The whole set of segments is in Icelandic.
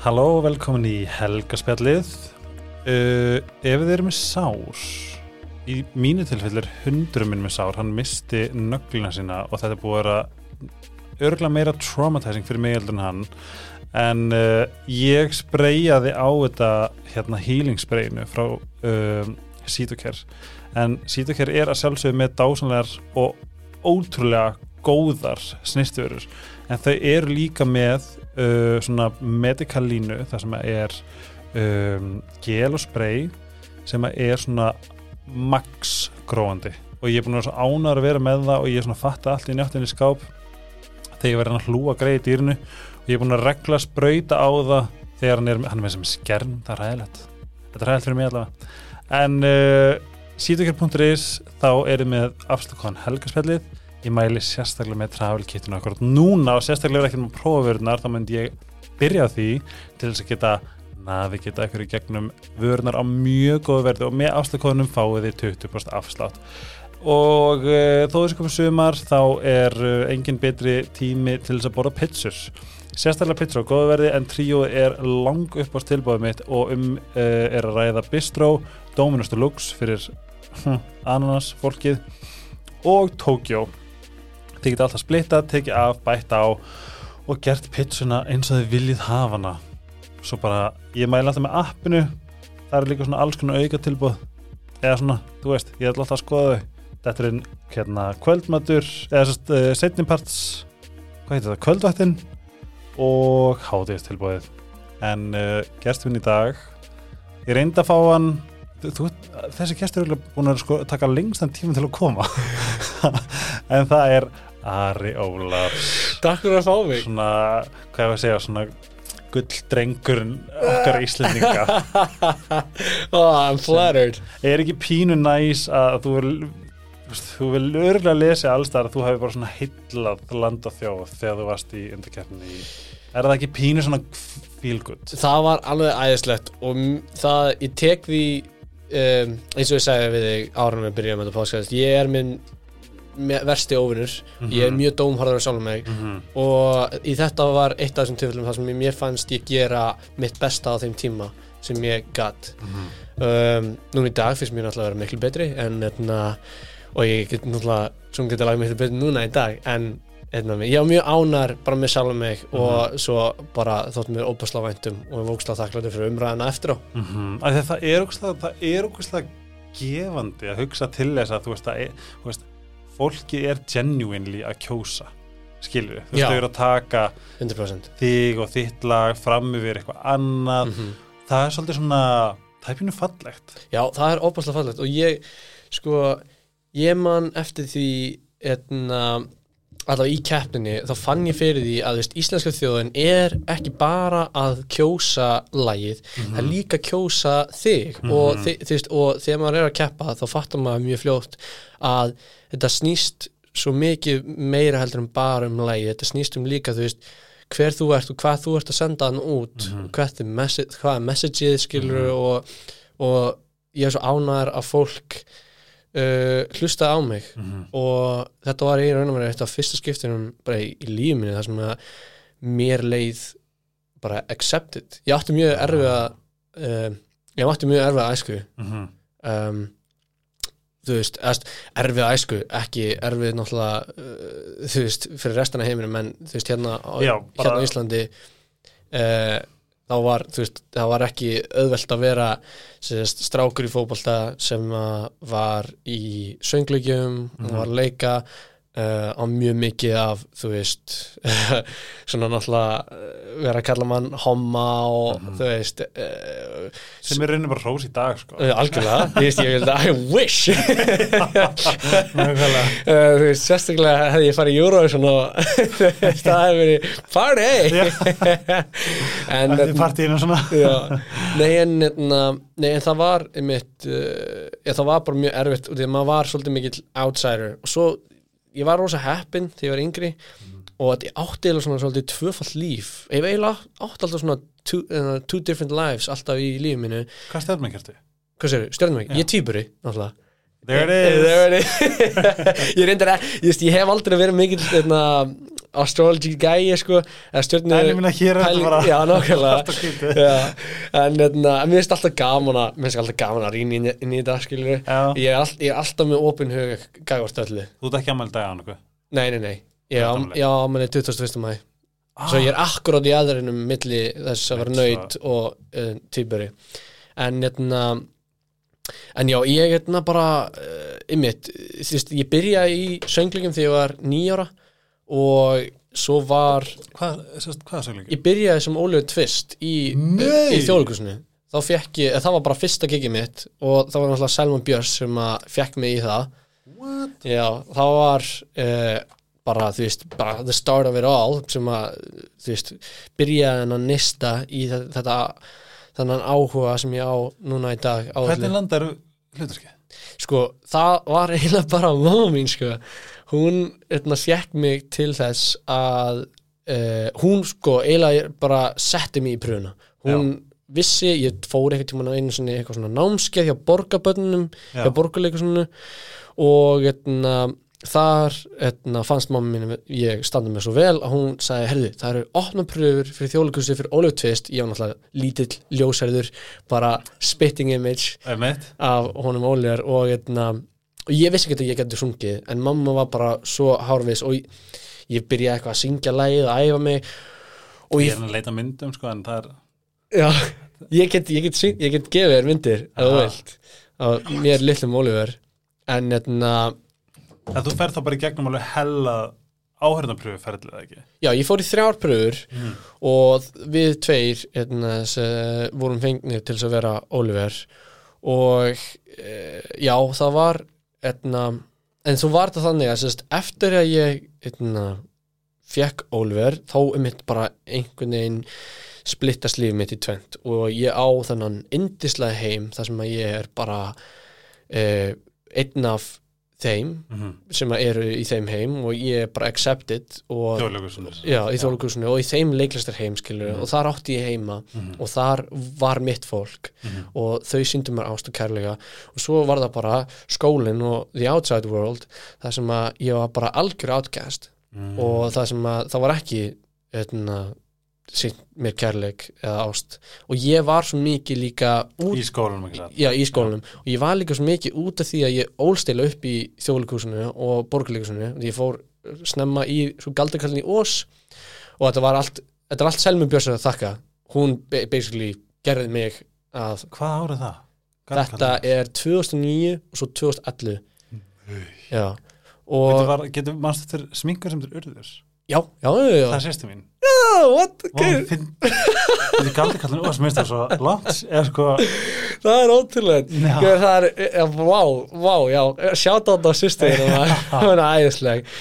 Halló og velkomin í Helgaspjallið. Uh, Ef þið eru með sár í mínu tilfellir hundrum minn með sár, hann misti nöglina sína og þetta er búið að örgulega meira traumatizing fyrir mig heldur en hann. En uh, ég spreyjaði á þetta hérna healing sprayinu frá uh, Cytocare. En Cytocare er að sjálfsögðu með dásanlegar og ótrúlega góðar snirtverur en þau eru líka með uh, svona medical línu þar sem er um, gel og spray sem er svona max gróandi. Og ég er búin að vera svo ánar að vera með það og ég er svona að fatta allt í njóttinni skáp þegar ég verði hann að hlúa greið í dýrinu. Og ég er búin að regla sprauta á það þegar hann er, hann er með sem skern það er ræðilegt, þetta er ræðilegt fyrir mig allavega. En uh, síðugjör.is þá er ég með afslökon helgarspjallið ég mæli sérstaklega með travel kitinu akkurat núna og sérstaklega ekki með prófverðnar þá myndi ég byrja því til þess að geta navigita ykkur í gegnum vörnar á mjög góðu verði og með afslökonum fáið þið 20% afslátt. Og uh, þó þessu komið sumar þá er uh, engin betri tími til þess að borða pizzur. Sérstaklega pizzur á góðu verði en tríó er lang upp á stilbóðum mitt og um uh, er að ræða Bistro, Dominus Deluxe fyrir hm, ananas fólkið og Tokyo þið geta alltaf splittað, tekið af, bætt á og gert pizzuna eins og þið viljið hafa hana. Svo bara, ég mæla alltaf með appinu. Það er líka svona alls konar auka tilbúð eða svona, þú veist, ég ætla alltaf að skoða þau. Þetta er einn hérna kvöldmatur eða svona uh, setniparts hvað heitir það, kvöldvættin og hátíðist tilbúðið en uh, gesturinn í dag ég reyndi að fá hann. Þú, þessi gestur er búin að sko, taka lengstan tíma til að koma. En það er Ari Ólafs. Takk fyrir að fá mig. Svona, hvað var að segja, svona gulldrengurinn okkar íslendinga. Oh, I'm flattered. Er ekki pínu næs að þú vil þú vil örgulega lesa alls þar að þú hefur bara svona hillað land og þjóð þegar þú varst í undarkeppni í er það ekki pínu svona feel good? Það var alveg æðislegt og það, ég tek því um, eins og ég sagði við þig árunum við byrjum með þetta podcast ég er minn versti óvinnur ég er mjög dómharður á sjálfum mig Mhm. og í þetta var eitt af þessum tilfellum þar sem mér fannst ég gera mitt besta á þeim tíma sem ég gatt Mhm. um, núna í dag finnst mér náttúrulega að vera miklu betri en etna, og ég get náttúrulega sem getur lagið miklu betri núna í dag en etna, ég var mjög ánar bara með sjálf mig og svo bara þótt mér óbærsla væntum og ég vóksla þakkláttur fyrir umræðina eftir á Mhm. Að það er er ógustlega gefandi að hugsa til þess að þú veist að þú veist, fólki er genuinely að kjósa skilur við, þú veist þau eru að taka 100% þig og þitt lag fram yfir eitthvað annað. Mm það er svolítið svona, það er pínu fallegt. Já, það er óbærsla fallegt og ég, sko, ég man eftir því, etna, allavega í keppninni, þá fann ég fyrir því að, veist, íslenska þjóðin er ekki bara að kjósa lagið, það er líka kjósa þig. Og, þi, þú veist, og þegar maður er að keppa þá fattar maður mjög fljótt að þetta snýst svo mikið meira heldur en bara um lagið, þetta snýst um líka, þú veist, hver þú ert og hvað þú ert að senda hann út hvað er, message, hvað er messageið skilur og, og ég er svo ánæður að fólk uh, hlusta á mig. Og þetta var í raun og verið eitt af fyrsta skiptinum bara í, í lífið minni þar sem að mér leið bara accepted. Ég átti mjög erfiða uh, ég átti mjög erfiða æsku. Mm -hmm. um, þú veist, erfið æsku ekki erfið náttúrulega uh, þú veist, fyrir restina heiminum en þú veist, hérna á, Já, hérna á Íslandi uh, þá var, veist, var ekki auðvelt að vera sérst, strákur í fótbolta sem var í söngleikjum og var leika uh, á mjög mikið af þú veist svona náttúrulega uh, vera að kalla mann homma og þú veist uh, sem er reynir bara rós í dag sko. Uh, algjörlega, ég veist, ég vil I wish. Þú veist, sérstaklega hefði ég farið í Eurovision og það hefði verið party. En, Eftir partíinu svona? Já, nei, en, na, nei en það var einmitt, já, það var bara mjög erfitt og því að maður var svolítið mikill outsider. Og svo, ég var rosa heppin þegar ég var yngri og að ég átti eiginlega svona svolítið tvöfall líf. Ég átti alltaf svona two, uh, two different lives alltaf í lífið mínu. Hvað stefnum kertu? hvað sér, stjörnum ég er týpuri, náttúrulega. There it is. There it is. ég reyndar að, ég, ég hef aldrei verið mikill hérna, astrology gæi sko eða stjórnu En ég minna hér er og skrítið. Já, en hérna, mér finnst alltaf gaman að mér finnst alltaf gaman að rýna inn, í- inn í þetta skilur Já. ég, er all, ég er alltaf með opin hug gævart öllu. Þú ert ekki ammæli dag á hann nei, nei, nei, ég er á- ég á ámæli 21. mæ svo ég er akkurát í aðrinum milli þess að vera nöyt og uh, týburi en hérna en já, ég hérna bara uh, ymmit, þú veist, ég byrja í sönglingum þegar ég var nýjára og svo var Hvað, hvað söglingi? ég byrjaði sem Oliver Twist í, í þjóðleikusinu þá fekk ég, það var bara fyrsta gigið mitt og það var náttúrulega Selman Björns sem að fekk mig í það What? já, það var uh, bara, þú veist, bara the start of it all sem að, þú veist byrjaði hann að nista í þe- þetta þannig áhuga sem ég á núna í dag Hvernig landar hluturskið? sko, það var eiginlega bara mín, sko hún, hérna, fjekk mig til þess að uh, hún, sko, eiginlega bara setti mig í pröfuna hún vissi, ég fór eitthvað tíma einu sinni eitthvað svona námskeið hjá borgarbönnum Já. hjá borgarleikursunum og hérna, þar hérna, fannst mamma mín ég standa með svo vel að hún sagði, herðu, það eru opna pröfur fyrir þjóðleikursu fyrir Oliver Twist, ég var náttúrulega lítill ljósærður, bara spitting image af honum Oliver og, hérna, og ég vissi ekki að ég geti sungið en mamma var bara svo hárvis og ég, ég byrjaði eitthvað að syngja lægið og æfa mig. Og Ég ég, er að leita myndum sko en það er já, ég get, ég get, syng, ég get gefið þér myndir ef þú vilt og mér litlum Oliver. En hérna að þú ferð þá bara í gegnum alveg hella áhörðanpröfu ferðlið eða ekki? Já, ég fór í þrjár pröfur Mm. og við tveir hérna, sem vorum fengnir til að vera Oliver. Og e, já, það var hérna, en svo var þetta þannig að sérst, eftir að ég hérna, fekk Oliver þá er mitt bara einhvern veginn splittast lífið mitt í tvent og ég á þennan indislega heim þar sem að ég er bara e, einn af þeim mm sem að eru í þeim heim og ég er bara accepted og Já, í þjóðleikusinu og í þeim leiklistar heim skilur Mhm. og þar átti ég heima Mhm. og þar var mitt fólk Mhm. og þau síndu mér ást og kærlega og svo var það bara skólinn og the outside world þar sem að ég var bara algjör outcast Mm. og það sem að það var ekki etna, sínt mér kærleik eða ást. Og ég var svo mikið líka út Í skólanum Já, í skólanum. Og ég var líka svo mikið út af því að ég ólstila upp í þjóðleikusinu og borgarleikusinu ég fór snemma í svo galdakallin í Ós og þetta var allt þetta var allt Selmi Björnsson að þakka. Hún ba- basically gerði mig að Hvað árið það? þetta er 2009 og svo 2011 Já. Getur, og var, getur mannst eftir sminkur sem þeir urður já, já, já, já. Það er sérstu mín Oh, what? Og finn Þetta er galdi kallin og sem minnst það svo langt er sko það er ótrúlega Já. Það er, ja, vá, vá, já. Sjátt á þetta á sýstir hún er æðisleg.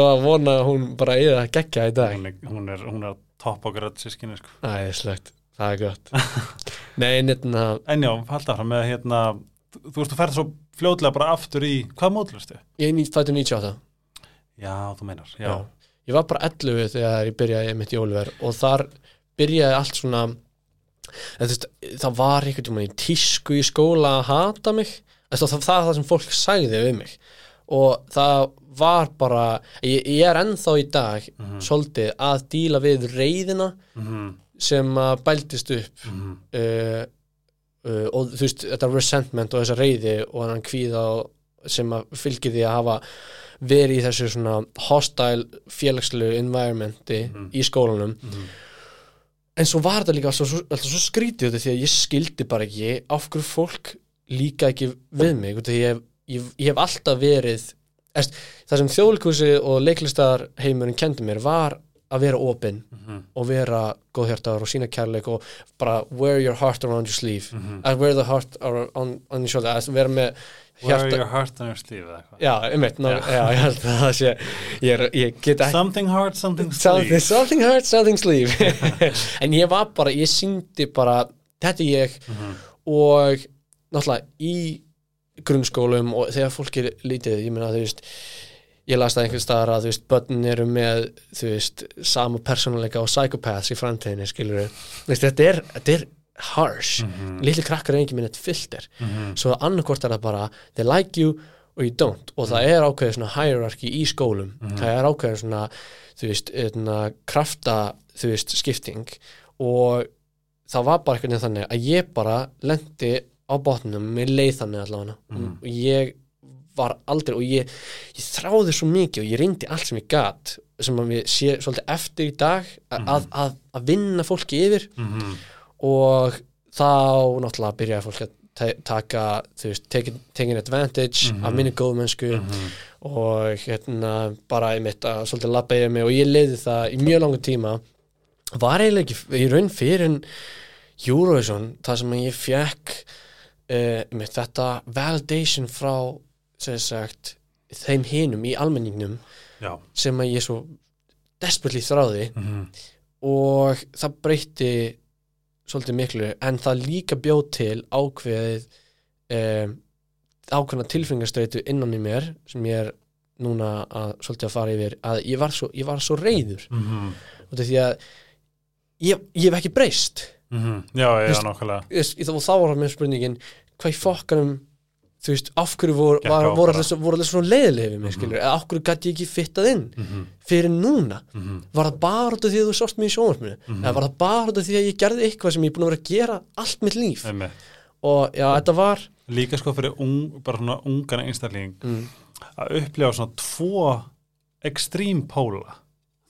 Og vona að hún bara í það geggja í dag. Hún er, hún er, hún er topp okkar öll sískinni sko. Æðislegt, það er gott. Nei, nefna En já, halda fram með hérna þú veist, þú ferð svo fljótlega bara aftur í hvað mótlustu? ég er nýtt fættur 98 Já, þú meinar, já, Já. Ég var bara 11 þegar ég byrjaði mitt í Oliver og þar byrjaði allt svona veist, það var einhvern tímann í tísku í skóla að hata mig. Þess, það, það er það sem fólk sagði við mig. Og það var bara ég, ég er ennþá í dag svolítið að díla við reyðina Mhm, sem að bældist upp. Mhm, uh, uh, og þú veist, þetta resentment og þessa reyði og hann kvíða og- sem að fylgir því að hafa verið í þessu svona hostile félagslegu environmenti Mhm. í skólanum mhm. en svo var þetta líka alltaf svo, alltaf svo skrítið af því að ég skildi bara ekki af hverju fólk líka ekki við mig því ég, ég, ég hef alltaf verið Eðst, það sem þjóðlíkusi og leiklistar heimurinn kendi mér var að vera opinn Mhm, og vera góðhjartaður og sína kærleik og bara wear your heart around your sleeve mhm. að wear the heart on, on your shoulder að vera með Wear hjarta your heart on your sleeve eða eitthvað já, einmitt, ná, Já. já. ég held að það sé ég, ég get Something heart, something sleeve something hurt, something sleeve en ég var bara, ég syngdi bara þetta ég Mhm, og náttúrulega í grunnskólum og þegar fólk er lítið, ég meina þú veist ég las það einhvers staðar að þú veist börn eru með þú veist sama persónuleika og psychopaths í framtíðinni skilur veist, þetta er, þetta er harsh. Mhm, litli krakkar er ekki minn eitt filter. Mhm. svo annarkvort er það bara they like you og ég don't. Og það er ákveðið svona hierarchy í skólum. Mhm. það er ákveðið svona þú veist, eitna, krafta þú veist, skipting. Og það var bara eitthvað þannig að ég bara lendi á botnum með leið þannig allavega. Mhm. og ég var aldrei og ég, ég þráði svo mikið og ég reyndi allt sem ég gat sem að við sé svolítið eftir í dag Mhm. að, að, að vinna fólki yfir Mhm. og þá náttúrulega byrjaði fólk að ta- taka, þú veist, taking, taking advantage Mhm. af minni góðmennsku Mhm. og hérna bara einmitt að svolítið labba yfir mig og ég leiði það í mjög langu tíma var eiginlega ekki í raun fyrir en Eurovision, það sem ég fekk uh, einmitt þetta validation frá sem sagt þeim hinum í almenningnum Já. sem að ég svo desperately þráði Mhm. og það breytti svolítið miklu en það líka bjóð til ákveðið um, ákveðna tilfengarstreitu innan í mér sem ég er núna að svolítið að fara yfir að ég var svo, ég var svo reyður Mhm. og því að ég, ég hef ekki breyst Mhm. Já, já, Just- nákvæmlega Ég- þá, var það með spurningin hvað í fokkanum þú veist, af hverju Gekk var, voru, allir, voru allir svona leiðilega við mig, Mhm. skilur, eða af hverju gæti ég ekki fittað inn Mhm. fyrir núna Mhm. var það bara út af því að þú sást mig í sjónvarpinu Mhm. eða var það bara út af því að ég gerði eitthvað sem ég er búin að vera að gera allt mitt líf Einmitt. og já, þetta var Líka sko fyrir ung, bara svona ungan einstakling mm, að upplifa svona tvo ekstrím póla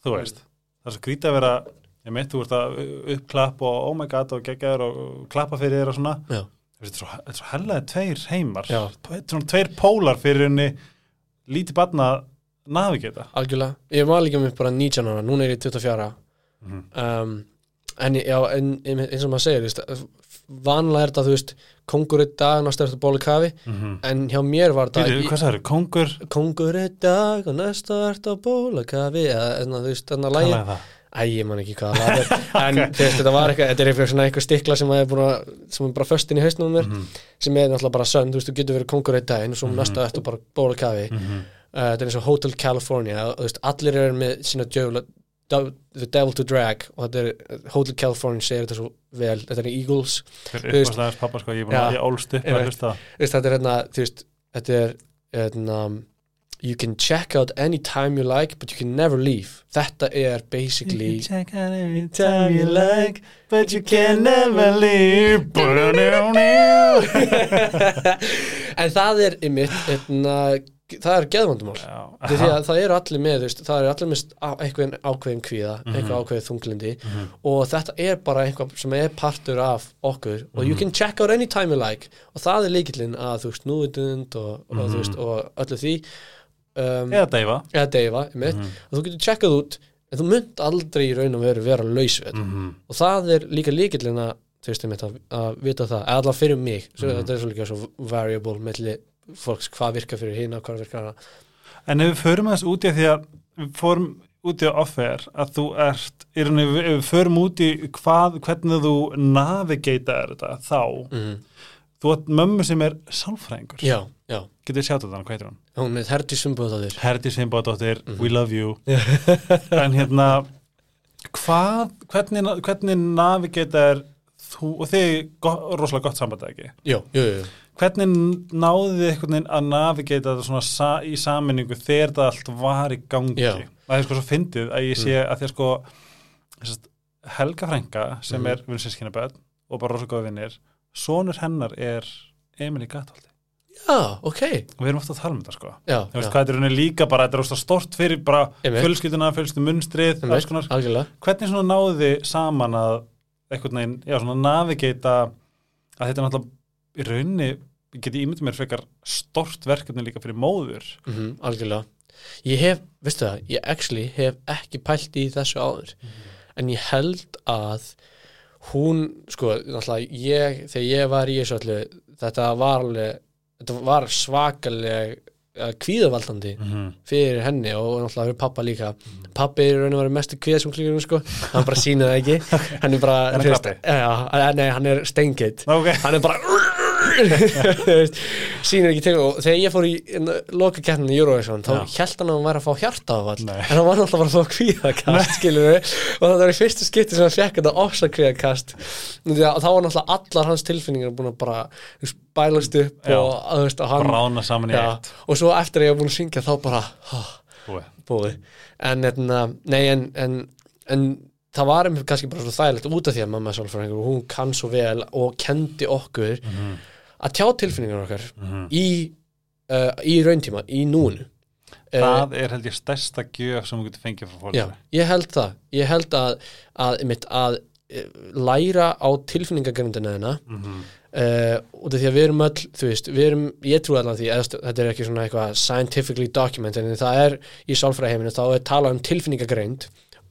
þú veist, það er svo grítið að vera ég meitt, þú ert að uppklapp og oh my god og geggjaður og klappa fyrir þér og svona já, veist, þetta er svo, þetta hellaði tveir heimar. Þetta er svona tveir pólar fyrir henni lítið barna að navigata. Algjörlega. Ég var líka með bara 19 ára, núna er ég 24 Mhm. um, en já, en eins og maður segir veist, vanlega er þetta, þú veist kongur er dag, næsta er þetta bóli kafi. Mhm. en hjá mér var þetta hvað sagður, kongur kongur er dag og næsta er þetta bóla kafi. Eða þú veist, þannig að lægi það Æ, ég man ekki hvað það er en veist, þetta var eitthvað, þetta er eitthvað svona eitthvað stikla sem er, að, sem er bara föstin í hausnum mér Mhm. sem er náttúrulega bara sönn, þú veist, þú getur verið kongur einn daginn og svo Mhm. næsta eftir bara bóla kafi. Mhm. uh, þetta er eins og Hotel California. Og þú veist, allir eru með sína djöfla The Devil to Drag og þetta er, Hotel California segir þetta svo vel, þetta er Eagles. Fyrir Þú veist- uppáðslegast pappa sko, ég er búin að ég ólst upp þú veist, þetta er hérna, þú veist, þetta er hérna, you can check out any time you like but you can never leave. Þetta er basically check out any time you like but you can never leave. En það er ymmit hérna, það er geðvandumál Því því að það eru allir með, það eru allir með einhvern ákveðin kvíða, Mhm. einhver ákveðin þunglindi og þetta er bara einhver sem er partur af okkur og Mhm. you can check out any time you like. Og það er líkillinn að þú veist núvitund og, og og öllu því um, eða deyfa eða deyfa, einmitt, Mhm. og þú getur checkað út en þú munt aldrei í raun og veru vera laus við þetta Mhm. og það er líka líkillinn að þú veist, einmitt, að, að vita það, eða allavega fyrir mig svo Mhm. þetta er svo líka svo variable melli fólks, hvað virkar fyrir hina, hvað virkar hana En ef við förum aðeins út í að því að við fórum út í að offer að þú ert, í rauninni, ef við förum út í hvað, hvernig þú navigata þetta þá, mm. þú ert mömmu sem er sálfræðingur, já, getur við sjátt þetta, hvað heitir hann? hún er Herdi Sumbúðaður Herdi Sveinbáðdóttir, Mhm. we love you en hérna hvað, hvernig, hvernig navigata er þú, og þið go, rosalega gott samband ekki jú, jú, jú, hvernig náðu þið einhvern veginn að navigata þetta svona sa, í saminningu þegar þetta allt var í gangi Já. að það er sko svo fyndið að ég sé að því að sko sest, Helga Frænka sem Mhm. er vinsískinaböð og bara rosa góða vinnir sonur hennar er Emil í Gatholti já, ok. Og við erum ofta að tala um þetta sko. Já, þú veist já, hvað þetta er rauninni líka bara þetta er rosa stort fyrir bara fjölskylduna, fjölskyldu munstrið alls konar, algjörlega. Hvernig svona náðu þið saman að einhvern veginn, já svona navigata að þetta er náttúrulega í rauninni, ég geti ímyndið mér frekar stort verkefni líka fyrir móður? Mm algjörlega. Ég hef, veistu það, ég actually hef ekki pælt í þessu áður. En ég held að hún, sko, náttúrulega ég, þegar ég var í þessu öllu þetta var alveg, þetta var svakaleg uh, kvíðavaldandi mm -hmm. fyrir henni og náttúrulega fyrir pappa líka pappi er raun og verið mestu kvíða sem klíkur sko. hann bara það ekki hann er bara, Er hann krabbi? já, já, nei, hann er steingeit ok, hann er bara sýnir ekki til og þegar ég fór í loka keppninu í Eurovision þá held hann að hann væri að fá hjarta af all en hann var náttúrulega bara að fá kvíðakast skilur við og það var í fyrsta skipti sem hann fekk þetta ofsa kvíðakast. Og þá var náttúrulega allar hans tilfinningar búin að bara bælast upp Já. og, að, veist, hann brána saman í eitt. Og svo eftir að ég var búin að syngja þá bara Búið. en, nei, en, en, en það var einmitt kannski bara svo þægilegt út af því að mamma er sálfræðingur og hún kann svo vel og kendi okkur. Mhm. Að tjá tilfinningar okkar í, uh, í rauntíma, í núinu. Það er held ég stærsta gjöf sem þú getur fengið frá fólk já, ég held það. Ég held að, að, einmitt, að eh, læra á tilfinningagrindina þeirna Mhm. uh, út af því að við erum öll þú veist, við erum, ég trú allan því eða, stu- þetta er ekki svona eitthvað scientifically documented en það er í sálfræðheiminu þá er talað um tilfinningagreind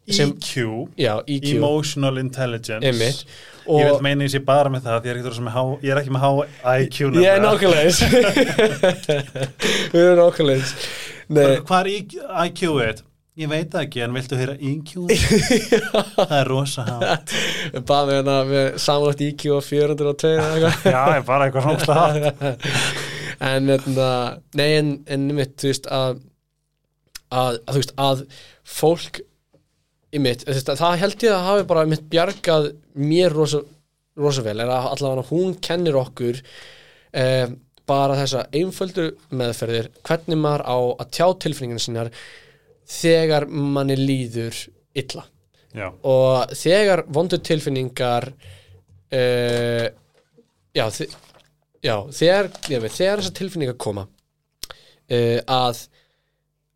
sem, EQ, já, EQ Emotional Intelligence. Einmitt ég vil meina ég sé bara með það því ég er ég er ekki með há IQ ég er nákvæmlega eins. Við erum nákvæmlega eins. Nei, hvað er IQ it? ég veit ekki en viltu heyra EQ það er rosa hátt. Bara með hana með samanlagt IQ og 402 eða eitthvað. Já, ég er bara eitthvað svona hátt. En etna, nei en, en mitt, þú veist að, að, að þú veist að fólk í mitt, þú veist, að það held ég að hafi bara mitt bjargað mér rosa, rosa vel, er að allavega hún kennir okkur eh, bara þessa einföldu meðferðir hvernig maður á að tjá tilfinninginu sinnar þegar manni líður illa. Já, og þegar vondu tilfinningar uh, já, þi já þegar, veit, þegar þessar tilfinningar koma uh, að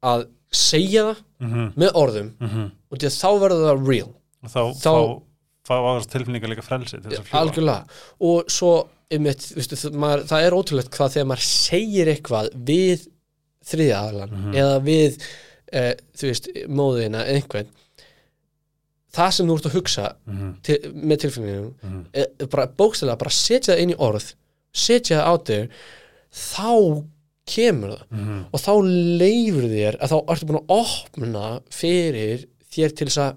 að segja það mhm, með orðum mhm og því að þá verður það real og þá, Þá- þá, þá var þessi tilfinninga líka frelsi til þess að fljúa og svo einmitt, það, maður, það er ótrúlegt hvað þegar maður segir eitthvað við þriðja aðlan Mhm. eða við uh, þú veist, móðina einhvern það sem þú ert að hugsa Mhm, til, með tilfinningum mhm. eh, bara bókstæðlega bara setja það inn í orð setja það á þig þá kemur það Mhm. og þá leifur þér að þá ertu búin að opna fyrir þér til þess að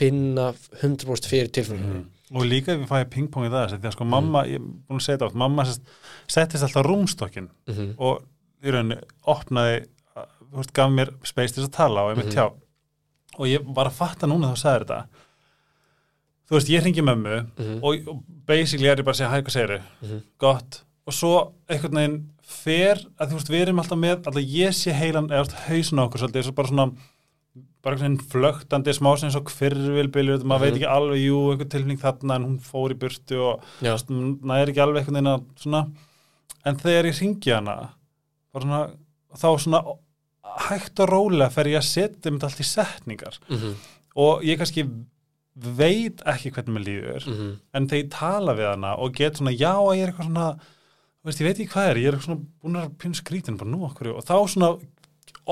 finna 100% fyrir tilfinningum og líka ef við fæði pingpong í það því að sko mamma, ég er búin að segja þetta oft mamma sest, settist alltaf rúmstokkin mm -hmm. og í rauninni opnaði veist, gaf mér space til þess að tala og ég með Mhm. tjá og ég var að fatta núna þá sagði þetta þú veist, ég hringi mömmu Mhm. og, og basically er ég bara að segja hæ, hvað segir Mhm. gott, og svo einhvern veginn fer, að þú veist, við erum alltaf með alltaf ég sé heilan, eða hausin á okkur svolítið, eins og bara svona bara einhvern veginn flögtandi smá sem eins og hvirvilbylur, maður Mhm. veit ekki alveg jú, einhver tilfning þarna en hún fór í burtu og Já, næri ekki alveg einhvern veginn að svona, en þegar ég ringi hana svona, þá svona hægt og rólega fer ég að setja um þetta allt í setningar mm og ég kannski veit ekki hvernig mér líður -hmm. en þegar ég tala við hana og get svona, já, ég er eitthvað svona veist, ég veit ekki hvað er, ég er svona búin að pínu skrítin, bara nú okkur og þá svona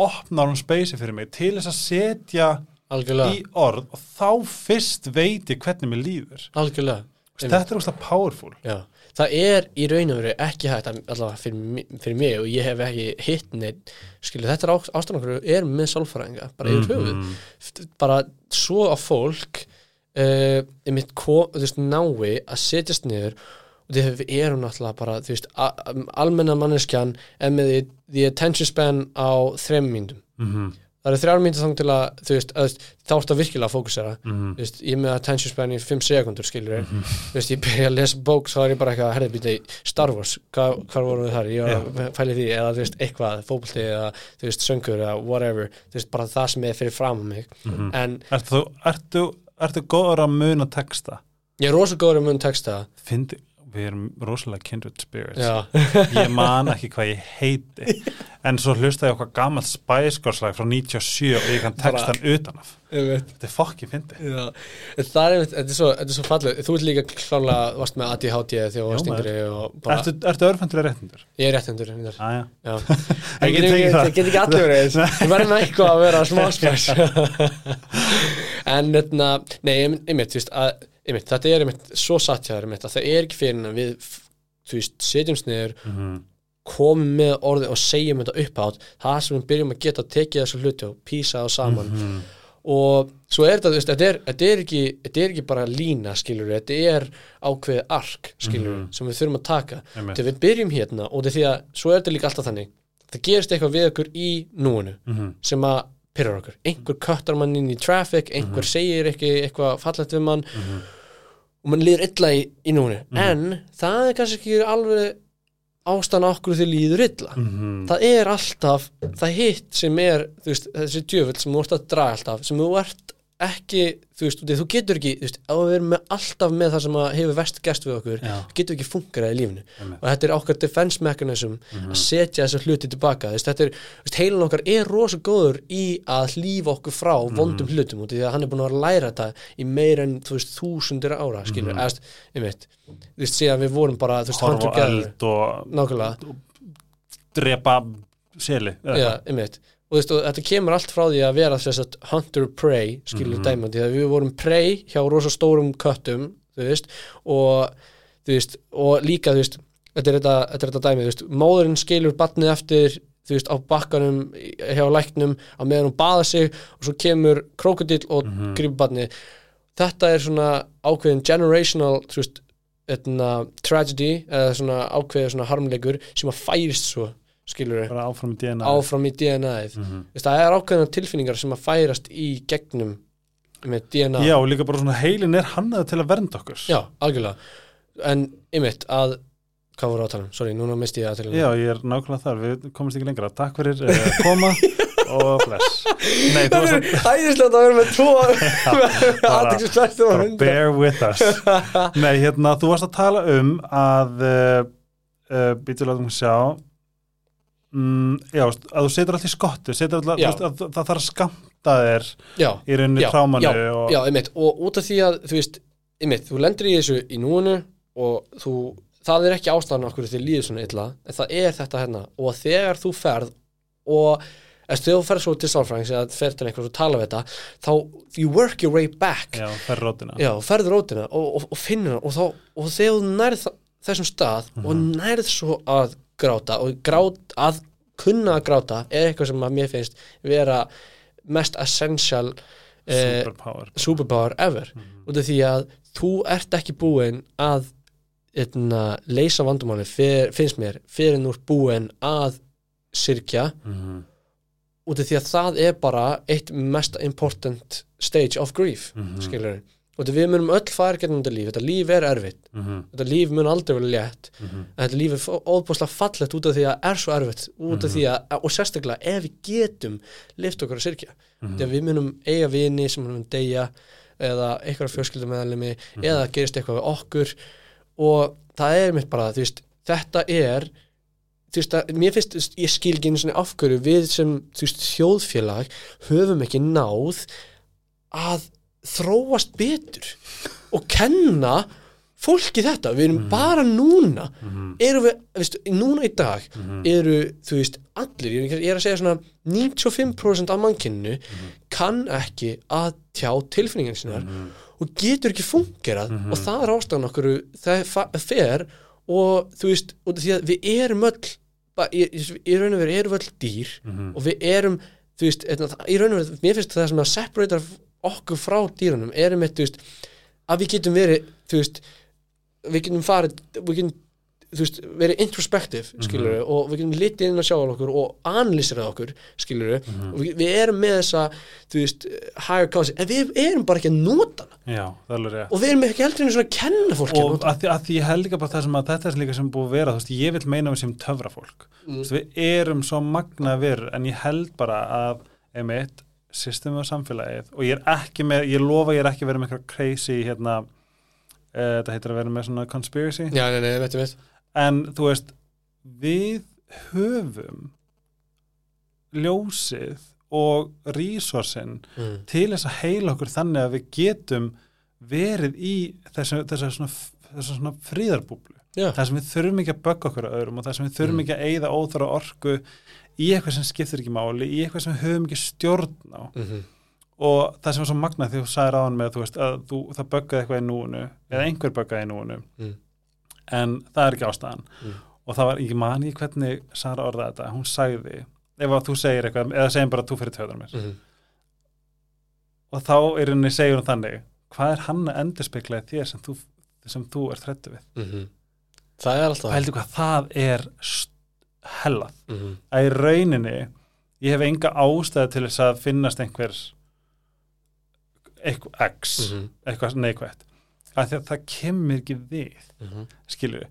opnar hún speysi fyrir mig til þess að setja algjörlega. í orð og þá fyrst veit ég hvernig mér líður. Algjörlega. Þetta er úrslag powerful. Já, það er í raun og veru ekki hægt allavega fyrir, fyrir mig og ég hef ekki hitt neitt skilu þetta er ástæðan okkur er með sálfræðinga bara yfir höfuð. Mhm. F- bara svo að fólk uh, ko, þú veist, nái að setjast niður við erum náttúrulega bara þú veist, a- a- almenna manneskjan er með the, the attention span á þrem myndum Mhm, það eru þrjár myndir þang til að þú veist, að, þá ertu að virkilega að fókusera. Mhm, Þú veist, ég með attention span í 5 sekundur skilur þú veist, ég byrja að lesa bók þá er ég bara eitthvað, herrið býta Star Wars hvað, hvað vorum við þar, ég var að fæli því eða þú veist, eitthvað, fótbolti eða þú veist, söngur eða whatever, þú veist, bara það sem er fyrir fram á mig, mhm. en Ertu, ertu, ertu góður að muna texta? ég er rosa góður um mun texta. Fyndi, við erum rosalega kindred spirits. Ég man ekki hvað ég heiti. En svo hlusta ég okkar gamalt spæskorslag frá 97 og ég kann textan utanaf þetta er fokki fyndi það er, þetta er svo, svo fallið þú ert líka klálega, varst með ADHD þegar þú varst yngri bara, ertu, ertu örfendilega réttindur? ég er réttendur Já, það getur ekki, getur ekki verið eins. Við verðum eitthvað að vera smá spæs En þetta, nei, einmitt, einmitt, þú veist, að, einmitt, þetta er einmitt svo satt hjá þér, að það er ekki fyrir en að við, þú veist, setjumst niður Mhm. komum með orði og segjum þetta upp átt það sem við byrjum að geta tekið þessu hluti og písa það saman Mhm. og svo er þetta, þú veist, þetta er, þetta er, ekki, þetta er ekki bara lína, skilur þetta er ákveðið ark, skilur Mhm. sem við þurfum að taka þegar við byrjum hérna og þetta er því að svo er þetta líka alltaf þannig það gerist eitthvað við okkur í núinu Mhm. sem að pyrrar okkur einhver köttar mann inn í traffic, einhver segir ekki eitthvað fallegt við mann Mhm. Og mann líður illa í, í núinu. En það er kannski ekki alveg ástæðan okkur því líður illa. Mhm. það er alltaf það hitt sem er veist, þessi djöfull sem þú ert að draga alltaf sem þú ert ekki þú veist, þú getur ekki þú veist, að vera með alltaf með það sem hefur vest gæst við okkur Já. getur ekki fungerað í lífinu. Einmitt. og þetta er okkar defense mechanism að setja þessa hluti tilbaka þess, þetta er, heilin okkar er rosa góður í að hlýfa okkur frá vondum hlutum út af því að hann er búin að læra þetta í meira en þú veist, þúsundir ára skilur, mm. eða, einmitt. Þú veist, síðan við vorum bara, þú veist, eld og nákvæmlega, drepa seli eða og veist, og þetta kemur allt frá því að vera þess að hunter-prey, skilur mm -hmm. dæmandi þegar við vorum prey hjá rosa stórum köttum, veist og, veist, og líka, þetta er þetta, þetta, þetta dæmi, þú veist móðurinn skilur batnið eftir þú veist, á bakkanum hjá læknum á meðan hún baða sig og svo kemur krókodill og mm grípur batnið þetta er svona ákveðin generational, þú veist etna, tragedy, eða svona ákveðin svona harmleikur sem að færist svo skilur bara áfram í DNA áfram í DNA-ið Mhm. Veist, það er ákveðna tilfinningar sem að færast í gegnum með DNA Já, og líka bara svona heilin er hannaði til að vernda okkur. Já, algjörlega. En ymmit að hvað voru átalum, sorry, núna misti ég að til Já, ég er nákvæmlega þar, við komumst ekki lengra. Takk fyrir uh, koma og bless. Nei, Það er hæðislega að vera með tvo og bara hundra bear with us. Nei, hérna, þú varst að tala um að uh, uh, býtulega um sjá mm, Já, að þú setur allt í skottu setur allt, Já. veist, að, það þarf að skamta þér Já, í rauninni trámanu já, og, já, ymmit og út af því að, þú veist, ymmit þú lendir í þessu í núinu og þú, það er ekki ástæðan okkur því líður svona illa, en það er þetta hérna. Og þegar þú ferð og eða þegar þú ferð svo til sálfræðings eða ferð til einhvers og tala við þetta þá you work your way back. Já, fer rótina. Já, ferð rótina og, og, og finnur hana og, þá, og þegar þú nærð þessum stað og nærð svo að gráta og grát, að kunna að gráta er eitthvað sem að mér finnst vera mest essential eh, Superpower. superpower ever. Út af því að þú ert ekki búinn að etna, leysa vandumáli finnst mér fyrir nú ert búinn að syrkja. Mhm, út af því að það er bara eitt mest important stage of grief Mhm. skilur og við munum öll fara gennum þetta líf. Þetta líf er erfitt, mhm, þetta líf mun aldrei vera létt. Mhm. en þetta líf er óbúslega fallegt út af því að er svo erfitt út af því að, og sérstaklega ef við getum lift okkur að syrkja þegar við munum eiga vini sem munum deyja eða eitthvað fjölskyldumeðalimi eða gerist eitthvað við okkur. Og það er mitt bara þú veist, þetta er þú veist að mér finnst, veist, ég skil ekki einu svona afhverju við sem þú veist, þjóðfélag höfum ekki náð að þróast betur og kenna fólki þetta, við erum bara núna erum við, veistu, núna í dag eru, þú veist, allir ég er- að segja svona 95% af mannkynnu kann ekki að tjá tilfinningar sinnar og getur ekki fungerað og það er ástæðan okkur það fer og þú veist, af því að við erum öll í, raun og veru erum öll dýr og við erum, þú veist, eitna, í raun og veru mér finnst það sem að separata okkur frá dýrunum erum eitt, þú veist að við getum verið, þú veist við getum farið, við getum þú veist, verið introspective, skilur og við getum litið inn að sjá okkur og analýsirað okkur, skilur og við, við erum með þessa, þú veist higher cause, en við erum bara ekki að nota hana. Já, það er rétt. Og við erum ekki heldur en svona að kenna fólki að og nota að því, að því ég held líka bara það sem að þetta er líka sem búið að vera, þú veist, ég vil meina við sem töfra fólk, þú veist, við erum svo magna verur, en ég held bara að einmitt, systemið og samfélagið. Og ég er ekki með, ég lofa ég er ekki vera með eitthvað crazy hérna, uh, þetta heitir að vera með svona conspiracy. Já, nei, nei, veitum við en þú veist við höfum ljósið og resursin mm. til þess að heila okkur þannig að við getum verið í þessu, þessu, svona, þessu svona fríðarbúblu Já, það sem við þurfum ekki að bögga okkur að öðrum og það sem við þurfum Mm. ekki að eyða óþara orku í eitthvað sem skiptir ekki máli í eitthvað sem við höfum ekki stjórn á mm og það sem var svo magnað því þú sagðir á hann með þú veist, að þú, það böggaði eitthvað í núinu eða einhver böggaði í núinu Mm. en það er ekki ástæðan Mm. og það var, ég man ekki hvernig Sara orðaði þetta, hún sagði ef að þú segir eitthvað, eða segjum bara að þú fyrir töðar mér -hmm. og þá er henni segjum þannig hvað er hann að endurspegla þér sem þú, sem þú ert hrættu við. Mm það er alltaf Pældu hvað það er hellað. Mm að í rauninni ég hef enga ástæði til þess að finnast einhver eitthvað x, -hmm. eitthvað neikvægt að því að það kemur ekki við Mm -hmm. skilju,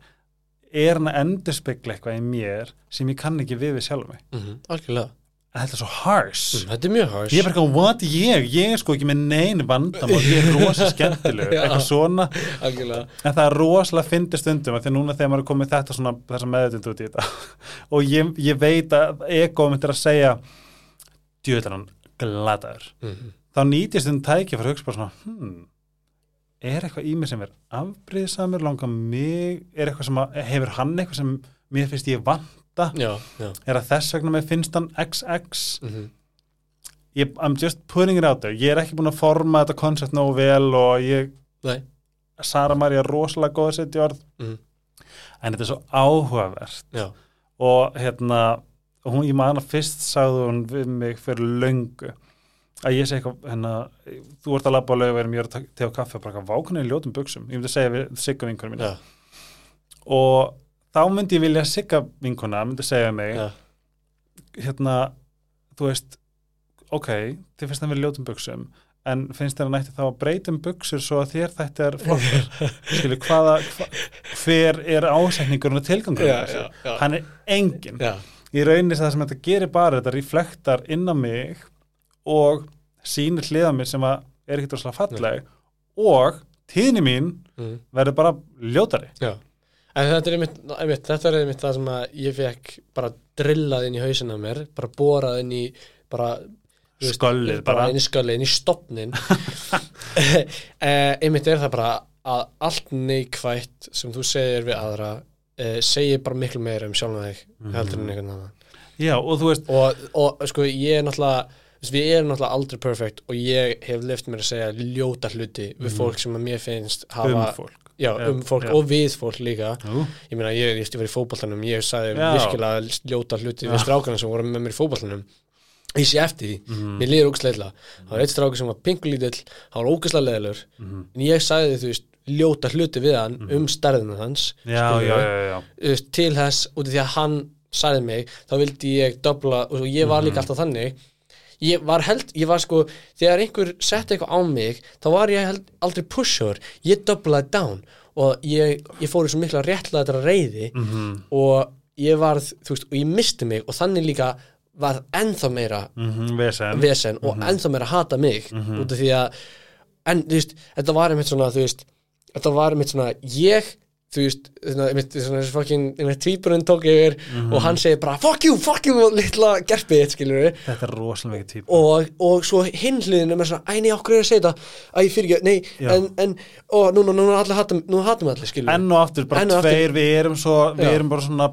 er hann að endurspegla eitthvað í mér sem ég kann ekki við við sjálf mig? Algjörlega. en þetta er svo harsh. Mm, þetta er mjög harsh. Ég er bara eitthvað, what, ég, ég er sko ekki með nein vandamál, ég er rosa skemmtilegur. Já. eitthvað svona, algjörlega. En það er rosalega fyndi stundum, að núna þegar maður er komið þetta svona, þessa meðutund út í þetta. Og ég, ég veit að ego er að segja djöðlan glataður. Mm þá nýtist þinn tæki fyrir að hugsa bara svona hmm, er eitthvað í mig sem er afbrýðsamur, langar mig er eitthvað sem að, hefur hann eitthvað sem mér finnst ég vanta já, já. er að þess vegna mér finnst hann XX mm -hmm. ég, I'm just putting it out there. Ég er ekki búin að forma þetta koncept nógu vel og ég, nei. Sara Maria er rosalega góð að setja orð. Mhm. en þetta er svo áhugavert. Já, og hérna hún, ég að fyrst sagði hún við mig fyrir löngu að ég segi eitthvað hérna, þú ert að labba á laugaverum, ég er að tega kaffi og bara eitthvað vákunni í ljótum buksum, ég myndi segja við sigga vinkunum mína. Já, og þá myndi ég vilja sigga vinkuna myndi segja mig já, hérna, þú veist ok, þið finnst það við ljótum buksum en finnst þér að nætti þá að breytum buksur svo að þér þetta er flottar? Skilju, hvaða hva, hver er ásetningurinn og tilgangur já, já. hann er engin í rauninni það sem þetta gerir bara þetta reflektar inn á mig og sýnir hliða mér sem að er ekkert rosalega falleg og tíðni mín Mm. verður bara ljótari. Já, en þetta er einmitt, einmitt, þetta er einmitt það sem að ég fekk bara drillað inn í hausinn á mér, bara borað inn í bara Sköllið bara. inn í sköllið, inn í stopnin eh, einmitt er það bara að allt neikvætt sem þú segir við aðra eh, segir bara miklu meira um sjálfum þig heldur en einhvern annan. Já og þú veist og, og sko ég er náttúrulega við erum náttúrulega aldrei perfect og ég hef lift mér að segja ljóta hluti við fólk sem að mér finnst hafa um já, um fólk og við fólk líka. Jú. ég meina, ég, ég, ég var í fótboltanum ég sagði virkilega ljóta hluti við strákana sem voru með mér í fótboltanum. Ég sé eftir því, Mhm. mér líður ógæslega það var eitt strákur sem var pinkulítill hann var ógæslega leðilur Mhm. en ég sagði þú veist, ljóta hluti við hann um stærðina hans já, já, til þess út af því að hann sagði mig, þá vildi ég dobla og ég var Mhm. líka alltaf þannig ég var held, ég var sko þegar einhver setti eitthvað á mig þá var ég held, aldrei pusher. Ég doblaði down og ég, ég fór í svo mikla réttlega þetta reyði Mm og ég varð, þú veist, og ég misti mig og þannig líka var ennþá meira -hmm. vesen. vesen og ennþá meira hata mig út af því að en þú veist, þetta var einmitt svona þú veist, þetta var einmitt svona ég þú veist, þessi fucking tvíburinn tók yfir og hann segir bara fuck you, fuck you, litla skilur þetta er rosalega mikið típ og, og svo hinn hliðin er með svona, æ nei, okkur er að segja þetta? Æ, fyrir ekki, nei, en, en og nú, nú, nú, allir hatum, nú hatum allir skilur enn og aftur, bara Enn tveir við erum svo, við erum bara svona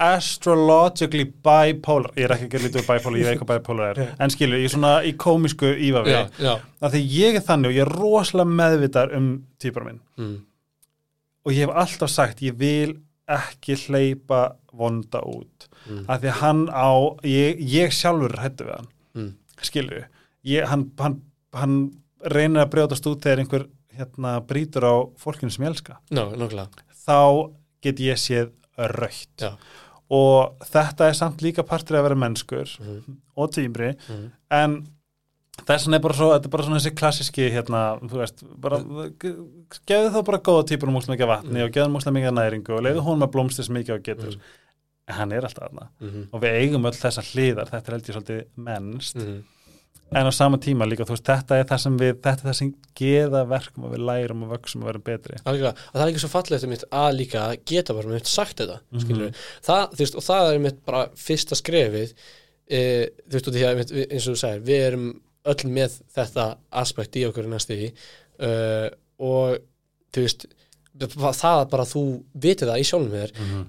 astrologically bipolar. Ég er ekki að gera lítið úr bipolar, ég veit hvað bipolar er. En skilur, ég er svona í komisku já, að því ég er þannig og ég er rosalega meðvitar um týpar minn. Mm, og ég hef alltaf sagt, ég vil ekki hleypa vonda út Mm. að því að hann á ég, ég sjálfur hættu við hann mm, skilur ég, hann, hann, hann reynir að brjótast út þegar einhver hérna brýtur á fólkinu sem ég elska nákvæmlega þá get ég séð raukt Já. og þetta er samt líka partur að vera mennskur Mhm. og týmri Mhm. en þess vegna er bara svo, þetta er bara svona þessi klassiski hérna, þú veist, bara gefðu þá bara góða típur um múslega mikið vatni Mhm. og gefðu múslega mikið af næringu og leiðu hún með blómstis mikið og getur. Mhm. en hann er alltaf þarna. Mhm, og við eigum öll þessar hliðar, þetta er held ég svolítið mennst. Mhm, en á sama tíma líka, þú veist, þetta er það sem við þetta er það sem geða verkum og við lærum og vöksum og verðum betri. Algjörlega, og það er ekki svo fallegt um mitt að líka geta bara mitt sagt þetta að einmitt, við- eins og þú segir, við erum öll með þetta aspekt í okkur í næstu í uh, og þú veist það að bara þú vitið það í sjálfum þér mm -hmm.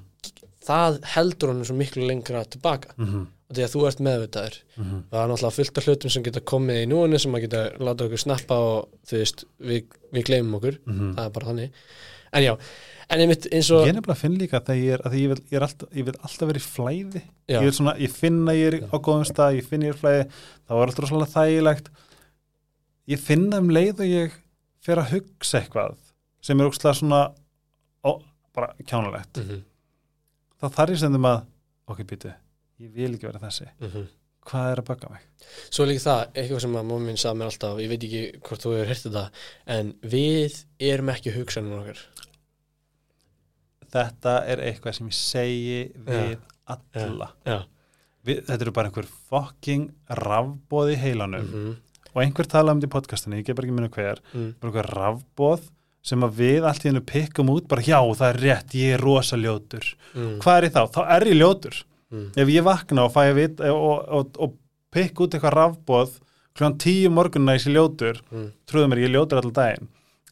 það heldur honum svo miklu lengra tilbaka Mm -hmm. og því að þú ert meðvitaður það er náttúrulega fullt af hlutum sem geta komið í núinu sem að geta láta okkur snappa og þú veist, við, við gleymum okkur Mhm. það er bara þannig en já, en einmitt eins og Ég nefnilega finn líka að ég er, að ég vil, ég er alltaf, ég vil alltaf vera í flæði Já. ég, vil svona, ég finn að ég er á góðum stað ég finn ég er flæði, þá er alltaf rosalega þægilegt ég finna um leið og ég fer að hugsa eitthvað sem er ógstlega svona ó, bara kjánulegt mhm, þá þarf ég þeim að ok, býtu, ég vil ekki vera þessi mhm hvað er að baka mig? Svo líka það, eitthvað sem að mamma minn sagði mér alltaf, ég veit ekki hvort þú hefur hert þetta, en við erum ekki hugsanum okkar. Þetta er eitthvað sem ég segi við alla við, þetta eru bara einhver fucking rafbóð í heilanum Mm og einhver tala um þetta í podcastinu, ég bara ekki minna hver -hmm. bara einhver rafbóð sem að við allt í hennu pikkum út bara já, það er rétt, ég er rosa ljótur mm. hvað er ég þá? Þá er ég ljótur Mm. ef ég vakna og fæ að vit og, og, og pikk út eitthvað rafbóð kljóðan tíu morgunna í sér ljótur Mm. trúðu mér, ég er ljótur alltaf daginn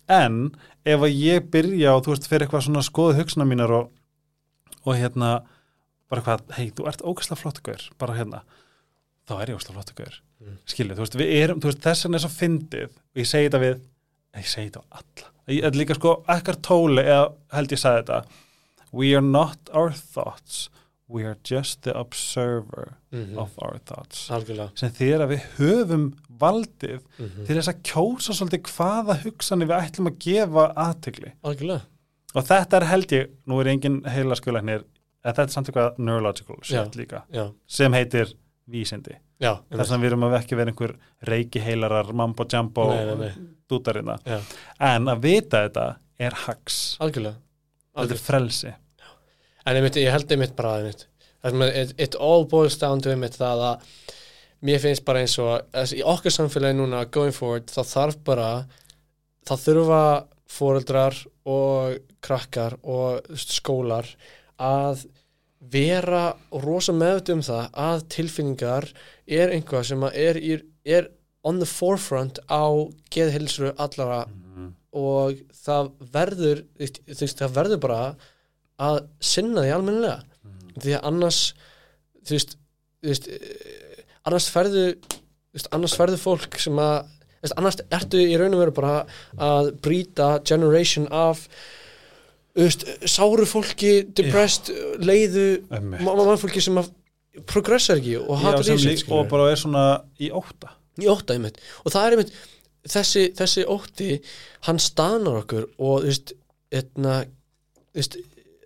en ef að ég byrja og þú veist, fyrir eitthvað svona skoðu hugsuna mínar og, og hérna bara hvað, hei, þú ert ógæslega flottugur bara hérna, þá er ég ógæslega flottugur Mm. skilju, þú veist, við erum þess vegna er svo fyndið og ég segi þetta við ég segi þetta á alla ég er líka sko, ekkar tóli eða held ég sagði þetta we are not our thoughts we are just the observer Mm of our thoughts Algjörlega. sem að við höfum valdið Mm til þess að kjósa svolítið hvaða hugsanir við ætlum að gefa aðtegli Algjörlega. og þetta er held ég, nú er engin heila en þetta er samt eitthvað neurological shit líka, Já. sem heitir vísindi, Já. þess að við erum að ekki vera einhver reiki heilarar mambo nei. dútarina, Já. en að vita þetta er hags, Algjörlega. þetta Algjörlega. er frelsi En einmitt, ég held einmitt bara einmitt. Sem it, it all boils down to einmitt það að mér finnst bara eins og þess, í okkar samfélagi núna going forward þá þarf bara þá þurfa foreldrar og krakkar og skólar að vera rosa meðut um það að tilfinningar er einhvað sem að er, er, on the forefront á geðhilsru allara mm. og það verður það verður bara að sinna því almennilega því að annars þú veist, þú veist annars ferðu veist, annars ferðu fólk sem að veist, annars ertu í raun og veru bara að brýta generation af veist, sáru fólki depressed, leiðu Einmitt. mannfólki sem að progressar ekki og Já, lífsitt lík, skilurðu. og bara er svona í óta í ótta einmitt. Og það er einmitt þessi, þessi ótti hann stanar okkur og þú veist, etna, þú veist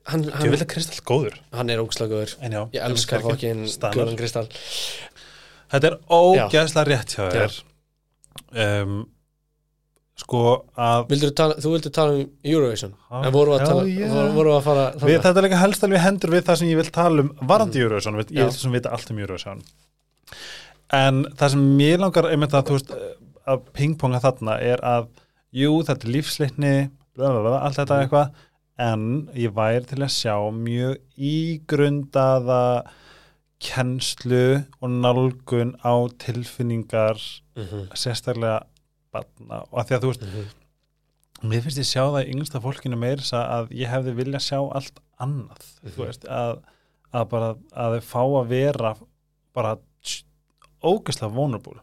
hann, ég hann, vil að Kristall góður. Hann er ógslagur en já, ég elskar fokkin. Guðan Kristall Þetta er ógæðslega rétt hjá þér. Um, sko að tala, þú vildur tala um Eurovision? Ah, en voru að, tala, yeah. voru, voru að fara við, þetta er líka helst alveg hendur við það sem ég vil tala um varandi mm. Eurovision, ég vil sem vita allt um Eurovision. En það sem mér langar einmitt að þú veist að pingponga þarna er að jú, þetta er lífsleitni allt þetta Mhm. eitthvað en ég væri til að sjá mjög ígrundaða kennslu og nálgun á tilfinningar mm -hmm. sérstaklega barna. Og að því að þú veist, mér finnst ég sjá það í yngsta fólkinu meir þess að ég hefði vilja sjá allt annað Mhm. þú veist, að, að bara að þau fá að vera bara tss, ógeðslega vulnerable.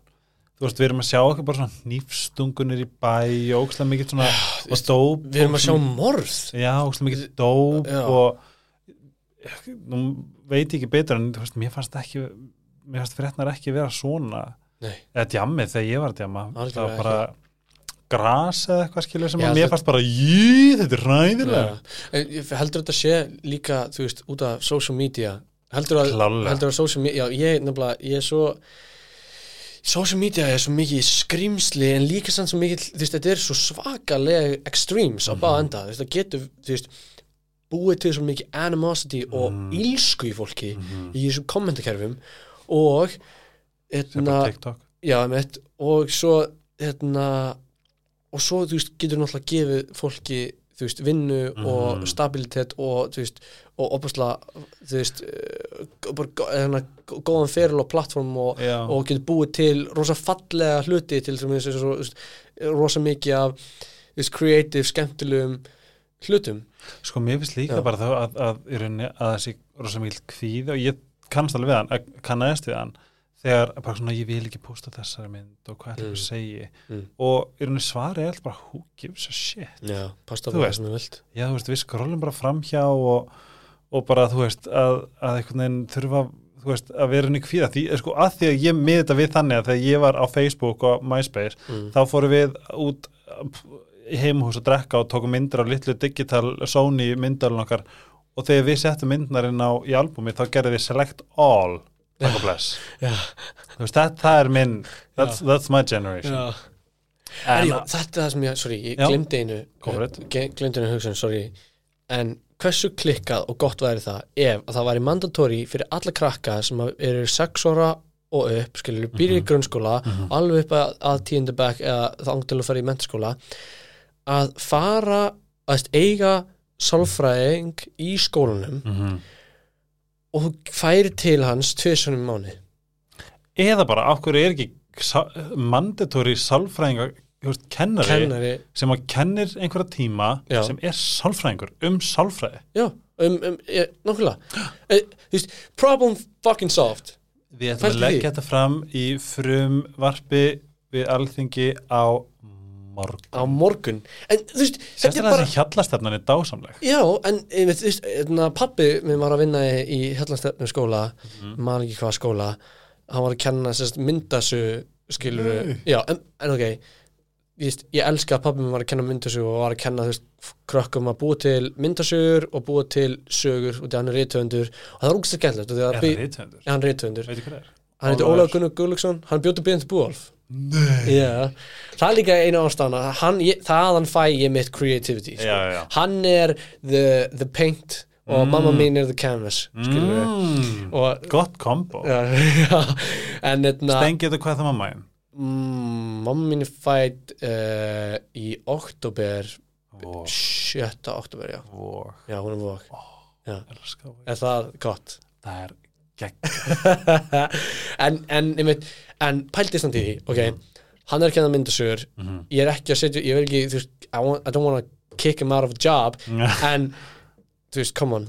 Þú veist, við erum að sjá okkur bara svona nýfstungunir í bæ og ógeðslega mikið svona og dóp við erum að sjá morð. Já, ógeðslega mikið dóp og nú veit ekki betur en veist, mér fannst ekki mér fannst fréttnar ekki vera svona. Nei. eða djammið þegar ég var djamma það var bara gras eða eitthvað skilur sem Já, mér það- fannst bara jí, þetta er ræðilega ég heldur þetta sé líka þú veist, út af social media? Heldur að, Klárlega. heldur að social media já, ég nefnilega, ég er svo social media er svo mikið skrýmsli en líka sann svo mikið, þú veist, þetta er svo svakalega extremes á báða enda, þú veist, það getur þú veist, búið til svo mikið animosity og Mhm. ílsku í fólki Mhm. í þessum kommentakerfum og etna, TikTok já, einmitt, og svo etna, og svo, þú veist, getur náttúrulega gefið fólki þú veist, vinnu og Mhm. stabilitet og, þú veist, og opasla þú veist, eh, bara hérna, gó- góðan feril og plattform og, og getur búið til rosa fallega hluti til þú veist, rosa mikið af þú veist, creative, skemmtilegum hlutum sko mér finnst líka Já. bara þá að, að, í rauninni að þessi rosa mikil kvíð og ég kannast alveg við hann, að- kannaðist við hann þegar bara svona ég vil ekki posta þessari mynd og hvað ætlum Mm. að segja Mm. og í rauninni svari er alltaf bara who gives a shit já, pasta veist. sem þú vilt já þú veist við skrólum bara framhjá og, og bara þú veist að, að einhvern veginn þurfa veist, að vera henni kvíða því, sko, að því að ég miði þetta við þannig að þegar ég var á Facebook og MySpace mm. þá fórum við út heimhús að drekka og tókum myndir á litlu digital Sony myndalun okkar. Og þegar við settum myndnarinn á í albumi þá gerði við select all. Já, þú veist, það, það er minn. That's, that's my generation. En, En þetta er það sem ég, sorry, ég Já. glimti einu ge- gleymdi einu hugsun, sorry. En hversu klikkað og gott væri það ef að það væri mandatóri fyrir alla krakka sem eru sex ára og upp, skilur, byrja Mhm. í grunnskóla alveg upp að, að tíundu bekk eða þang til að fara í mentaskóla að fara að eiga sálfræðing í skólanum mm og þú færi til hans tvisunum mánu eða bara, hverju er ekki þú veist, kennari, kennari, sem að kennir einhverja tíma Já. sem er sálfræðingur um sálfræði? Já, um, um, ég, nokkulega Eh, problem fucking solved. Við ætlum að leggja þetta fram í frum varpi við alþingi á morgun. á morgun en þú veist, þetta er Sérstaklega bara þessi hjallastefnan er dásamleg. já, en einmitt, þú veist, hérna, pappi minn var að vinna í, hellastefnum skóla Mhm. man ekki hvað skóla hann var að kenna sérst myndasu skilur, Nei. já, en, en ok ég, ég elska að pappi minn var að kenna myndasu og var að kenna, þú veist, krökkum að búa til myndasugur og búa til sögur og því hann er rithöfundur og það er úgst að skemmtilegt Er það hann er það hann heitir Ólafur. Ólaf Gunnar Guðlöksson hann bjóti byrjandi búolf Nei. Já, það er líka eina ástæðan hann, ég, þaðan fæ ég mitt creativity sko. Já, já. hann er the, the paint og Mm. mamma mín er the canvas Mm. og Gott kombo. já, já, en etna, Stengið þú hvað það mamma einn? mm, mamma mín er fætt uh, í oktober Vó, 7. oktober, já, vó, já hún er vok vó. er það gott Það er. En, en, einmitt, en pælti samt í því ok, hann er að kenna myndasögur. Mhm. ég er ekki að setja, ég vil ekki þú veist, I, want, I don't want to kick him out of a job. En þú veist, come on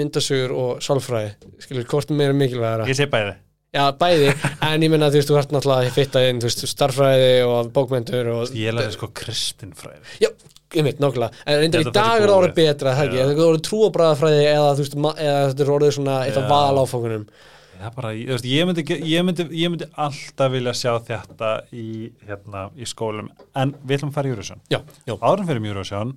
myndasögur og sálfræði skilur, hvort meira mikilvægara? Ég sé bæði. já, bæði, en ég minna þú veist, þú ert náttúrulega að fitta inn, þú veist, starffræði og bókmentur og Ég lærði sko kristinfræði. já, ég veit, nákvæmlega. En Ég í dag er það orðið betra, það ekki, það er orðið trúabræðafræði eða þú veist, eða þetta er orðið svona eitt af Já. valáfangunum Það er bara, þú veist, ég, myndi, ég, myndi, ég myndi alltaf vilja sjá þetta í, hérna, í skólum. En við ætlum að fara í Eurovision. Já, já, árum fyrir Eurovision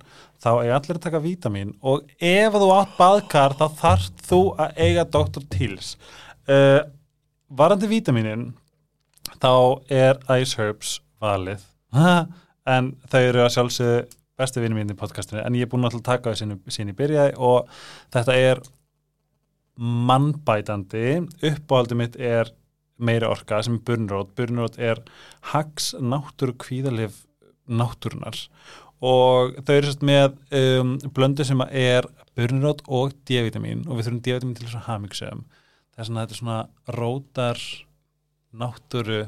þá eiga allir að taka vítamin og ef þú átt baðkar þá þarft þú að eiga Dr. Teals uh, varandi vítaminin þá er Ice Herbs valið. En þau eru að sjálfsögðu bestu vinni mín í podcastinu en ég er búin að taka það sín í byrjaði og þetta er mannbætandi. Uppáhaldi mitt er meiri orka sem er burnrót burnrót er hags náttúru kvíðalif náttúrunar og þau eru sérst með um, blöndu sem er burnrót og D-vitamin og við þurfum D-vitamin til þess að hamingsum það er svona, þetta er svona rótar náttúru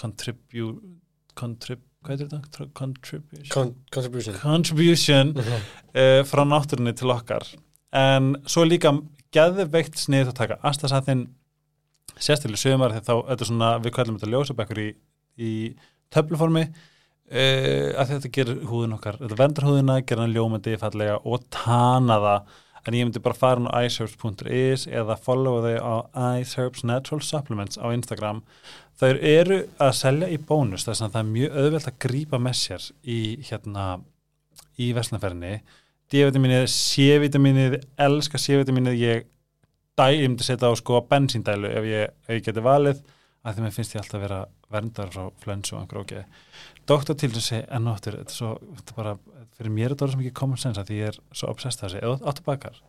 contribute contrib, hvað er þetta? Contribution Con contribution contribution Mhm. uh, frá náttúrunni til okkar en svo líka geðveikt snið að taka astasaðin sérstaklega sögumar þegar þá þetta er svona, við kvæðum þetta ljósabekkur í, í töfluformi uh, að þetta gerir húðin okkar þetta vendar húðina, gerir hann ljómandi fallega og tana það en ég myndi bara fara á iceherbs.is eða follow þau á iceherbs natural supplements á Instagram. Þau eru að selja í bónus þess að það er mjög auðvelt að grípa með sér í hérna í verslanferðinni D-vitaminið, C-vitaminið elska C-vitaminið ég ég myndi setja á sko bensíndælu ef ég, ef ég geti valið að því mér finnst ég alltaf að vera verndar frá flönsu og einhver ógeði. Doktor til þess að segja enn og áttur þetta er svo, þetta er bara, fyrir mér er þetta orðið sem ekki common sense að því ég er svo obsessed að eða áttu bakar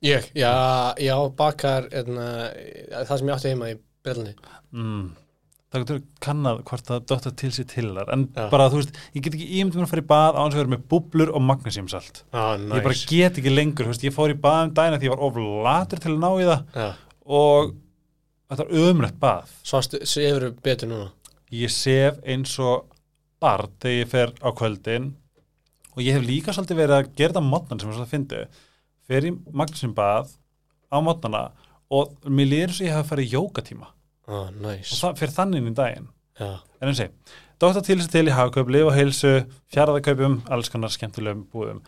Ég, já, já, bakar etna, það sem ég átti heima í Berlini mm. það getur kannað hvort að Doktor til sér til þar en Já. bara þú veist, ég get ekki ímyndum að fara í bað á hans að vera með búblur og magnesiumsalt. Ah, ég bara get ekki lengur, þú veist, ég fór í bað um að því ég var oflatur til að ná í það. Já, og þetta er ömrætt bað sástu, sefur betur núna ég sef eins og barn þegar ég fer á kvöldin og ég hef líka svolítið verið að gera þetta á mótnan sem ég svolítið fyndi fer í Magnúsin bað á mótnana og mér eins og ég hef farið í jókatíma og nice. það fyrir þannig inn í daginn Já, en eins og Dóttar til sér til í hagkaup, lifa heilsu, fjaraðakaupum, alls konar skemmtilegum búðum.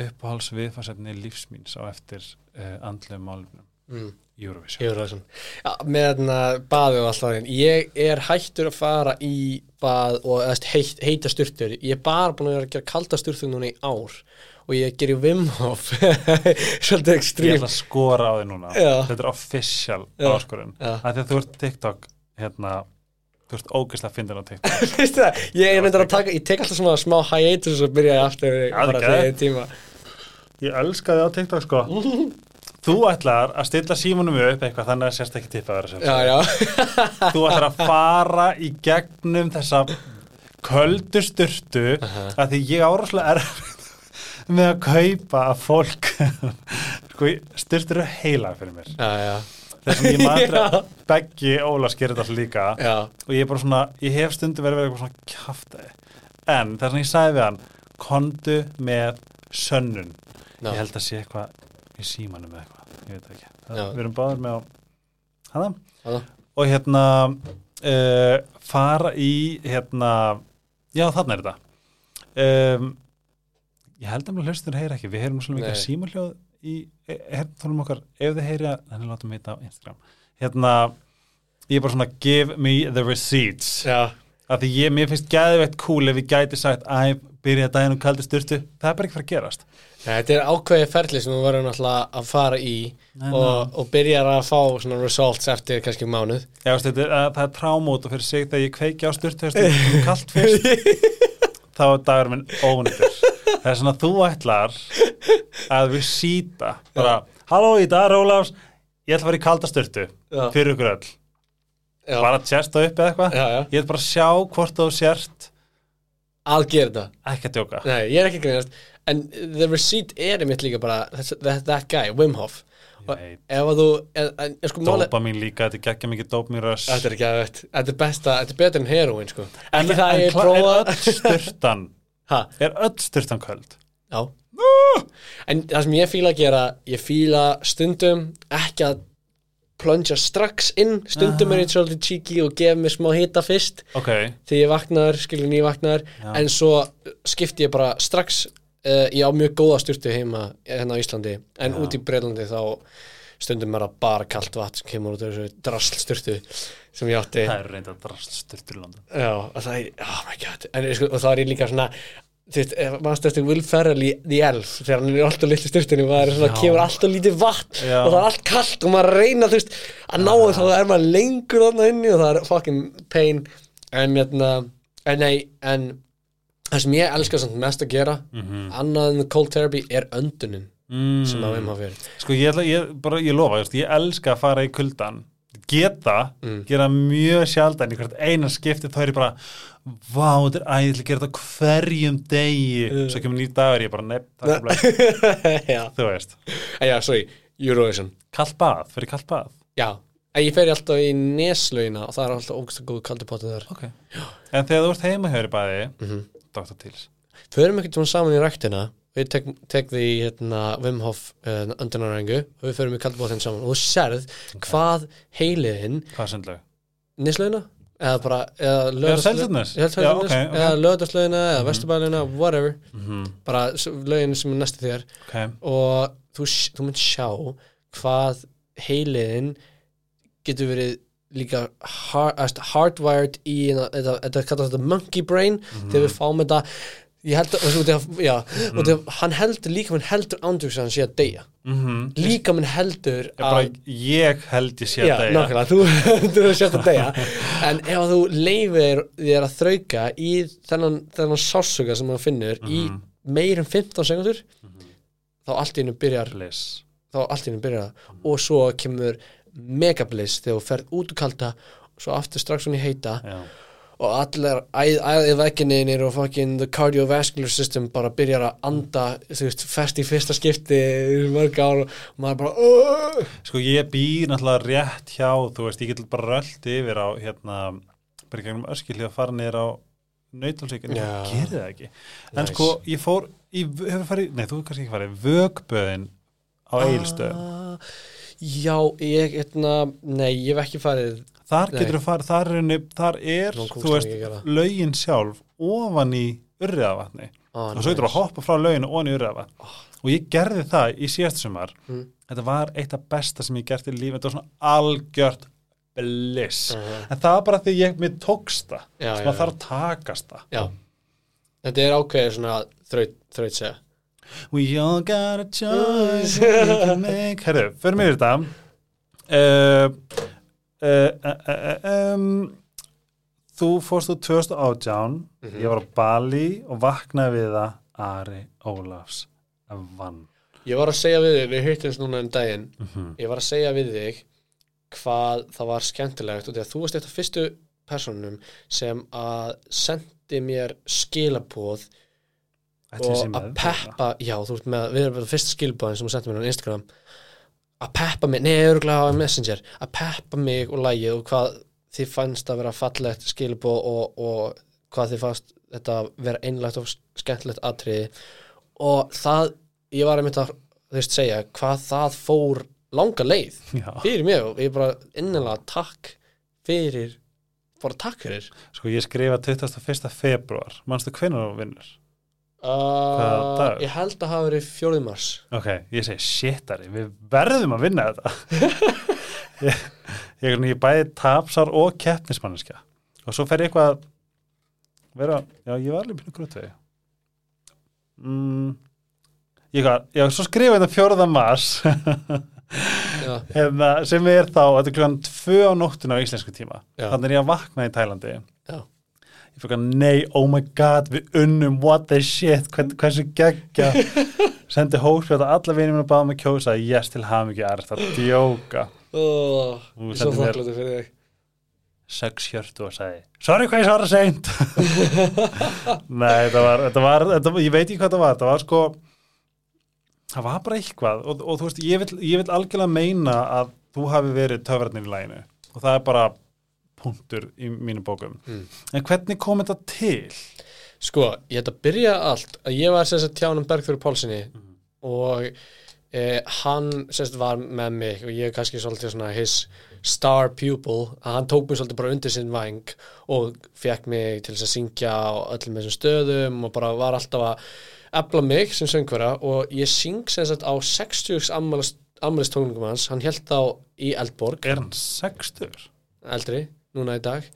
Uppáhals viðfarsefni lífsmýns á eftir uh, andlegum málumnum. mm. Eurovision. Eurovision. Já, með þarna baði og alltaf einn ég er hættur að fara í bað og heit, heita styrtur ég er bara búin að vera að gera kalda styrtur núna í ár og ég gerir Wim Hof. Svolítið Ég ekstrím ætla að skora á þig núna. Já. Þetta er official áskorun. Að að þú ert TikTok hérna, þú ert ógeðslega fyndin á TikTok. Veistu það, ég er reyndar að taka ég tek alltaf svona smá hiatus og byrja ég aftur það tíma. Ég elska þig á TikTok sko Þú ætlar að stilla símanum upp eitthvað þannig að sérst ekki tippa þér Já, já, Þú ætlar að fara í gegnum þessa köldu sturtu að því ég áráslega er með að kaupa að fólk. Sko, sturtur eru heila fyrir mér. Já, já, þess að ég maður beggi Ólafs gerir þetta líka. Já. og ég er bara svona, ég hef stundu verið vera eitthvað svona kjaftaði en þess að ég sagði við hann kondu með sönnun. Ég held að sé eitthvað í símanum eða eitthvað, ég veit ekki. Það, við erum báður með á hana? Og hérna uh, fara í hérna já þarna er þetta. Um, ég held að hlustur heyra ekki, við heyrum svo mikið Nei. símahljóð í herðunum okkar. Ef þið heyra, þannig látum við þetta á Instagram. Hérna, ég er bara svona give me the receipts. Já. að því ég, mér finnst gæðveitt cool ef ég gæti sagt að byrja daginn um kaldi styrtu það er bara ekki fara að gerast. Nei, Þetta er ákveðið ferli sem þú verður náttúrulega að fara í Nei, og, og byrjar að fá svona results eftir kannski mánuð. Já, er- að, það er trámót og fyrir sig þegar ég kveiki á styrtu það er kallt fyrst. Þá er dagur minn ónýttur það er svona þú ætlar að við síta bara, halló í dag Rólafs ég ætla að fara í kalda styrtu Já. fyrir ykkur öll. Já, bara sérsta upp eða eitthvað. Ég ætla bara að sjá hvort þú sért að gera þetta ekki að djóka. Nei, ég er ekki greinast En the receipt er einmitt líka bara that, that, that guy, Wim Hof. Ég veit. Ef að þú en, en, en, sko, máli, dópa mín líka, þetta er geggja mikið dóp mér röss Þetta er ekki að Þetta er besta, þetta er betur en heroin sko. en, Ekki það að ég kla- prófa er öll styrtan Ha, er öll styrtan köld? Já. En það sem ég fíla að gera Ég fíla stundum ekki að plungja strax inn. Stundum er ég svolítið cheeky og gef mér smá hita fyrst. Ok, þegar ég vaknar, skilur nývaknar Já. en svo skipti ég bara strax uh, ég á mjög góða styrtu heima hérna á Íslandi, en Já. út í Breitlandi þá stundum er það bara kalt vatn sem kemur út af þessu drasl styrtu sem ég átti. Það er reynda drast styrtur í London. Já, og það er, oh my god. En, sko, og þá er ég líka svona þú veist, ef maður stöðstu Will Ferrell í The Elf þegar hann er alltaf maður er svona, Já. kemur alltaf lítið vatn Já. og það er allt kalt og maður að reyna þú veist, að ná það þá er maður lengur þarna inni og það er fucking pain en, hérna, en nei en það sem ég elska samt mest að gera Mhm. annað en cold therapy er öndunin mm. sem að maður fyrir Sko ég, ég, bara, ég lofa, just, ég elska að fara í kuldan geta, Mm. gera mjög sjaldan í hvert eina skipti þá er ég bara vá, þetta er æðilega að gera þetta hverjum degi. Mm. svo kemur nýr dagur, ég bara nefn, þú veist, en já, sorry, Eurovision. Kallt bað, fyrir kallt bað. Já, en ég fer alltaf í neslaugina og það er alltaf ógst að góðu kaldi potið þar. Ok, en þegar þú ert heima hjá þér í baði Mhm. Dr. Teals Förum ekkert svona saman í ræktina. Við tek, tek því hérna, Wim Hof uh, öndunarengu og við förum í kaldbóðin saman. Og þú sérð hvað heiliðinn hvað er sundlega? Eða bara eða? Já, eða eða vesturbælina, whatever. Mm bara lögin sem er næstu þér. Og þú, mynd sjá hvað heiliðinn getur verið líka hardwired í þetta, þetta kallast þetta monkey brain Mhm. þegar við fáum þetta ég held að, og því að, já, og því að hann heldur líka minn heldur ándjóks að hann sé að deyja. Mm líka minn heldur ég, bara, að ég held ég sé já, að deyja. nákvæmlega, þú að sé að deyja. En ef að þú leifir þér að þrauka í þennan, þennan sásuga sem hann finnur í Mhm. meir en 15 sekundur þá allt í hennu byrjar Bliss. þá allt í hennu byrjar það. Og svo kemur megabliss þegar þú ferð út úr kalda svo aftur strax hún í heita. Já. Og allir æðið vegginniðinir og fucking the cardiovascular system bara byrjar að anda þú veist, fest í fyrsta skipti mörg ár og maður bara "Ugh." Sko ég býr náttúrulega rétt hjá, þú veist, ég get bara rölt yfir á, hérna, bara í gegnum öskilið að fara niður á nautalsvíkinn, Já. ég gerði það ekki. En Nice. sko, ég fór, ég hefur farið, nei, þú hefur kannski ekki farið, vögböðin á. Ah, Já, ég, hérna, nei, ég hef ekki farið Þar getur þú farið, þar er, þar er þú veist, lögin sjálf ofan í urriðavatni. Og svo getur þú að hoppa frá löginu ofan í urriðavatni. Og ég gerði það í síðast sumar. Mm. þetta var eitt af besta sem ég gert í lífi. Þetta var svona algjört bliss. Mhm. en það var bara því ég mér tókst það. Sem að þarf takast það. Já, þetta er ákveðið svona þraut, þraut segja We all got a choice we can make Herru, fyrir mig þetta uh, uh, uh, um, Þú fórst úr 2018 Mhm. ég var á Bali og vaknaði við það Ari Ólafs vann Ég var að segja við þig, við hittumst núna um daginn Mhm. Ég var að segja við þig hvað það var skemmtilegt og því að þú varst eitt af fyrstu personum sem að sendi mér skilabóð og að peppa já, þú veist með, við erum bara fyrsta skilabóðin sem þú sendi mér á Instagram að peppa mig, nei, örgulega á Messenger að peppa mig og lægið og hvað þið fannst að vera fallegt skilabóð og, og hvað þið fannst þetta vera einlægt og skemmtilegt atriði og það, ég var einmitt að þú veist segja, hvað það fór langa leið Já. fyrir mig og ég bara innilega takk fyrir bara takk fyrir Sko ég skrifa 21. februar Manstu hvenær þú vinnur? Uh, ég held að hafa verið fjórið mars. Ok, ég segi shitari, við verðum að vinna þetta. Ég, ég, ég bæði tapsár og keppnismanniska og svo fer ég eitthvað að vera, já ég var alveg pínu grútið mm, ég eitthvað, já svo skrifa þetta fjóraða mars. Hérna, sem er þá, þetta er klukkan tvö á nóttuna á íslensku tíma. Já. þannig er ég að vakna í Tælandi ég fyrir að nei, oh my god við unnum, what the shit hvern, hversu geggja sendi hóspjátt að alla vinið mér að báða mig kjósa yes til hamingju, er þetta að djóka. Oh, svo sendir mér- sex hjörtu og sagði sorry hvað ég svara seint. Nei, þetta var, þetta var þetta, ég veit ekki hvað þetta var, þetta var sko það var bara eitthvað og, og þú veist, ég vil, ég vil algjörlega meina að þú hafi verið töfratnir í læginu og það er bara punktur í mínu bókum Mm. en hvernig kom þetta til? sko, ég ætla að byrja allt að ég var sérst að tjánum Bergþóri Pálssoni og eh, hann sérst var með mig og ég er kannski svolítið svona his star pupil að hann tók mig svolítið bara undir sinn væng og fekk mig til þess að syngja á öllum þessum stöðum og bara var alltaf að efla mig sem söngvara og ég syng sagt á 60 ammælistónungum hans, hann held þá í Eldborg, Er hann 60? eldri, núna í dag.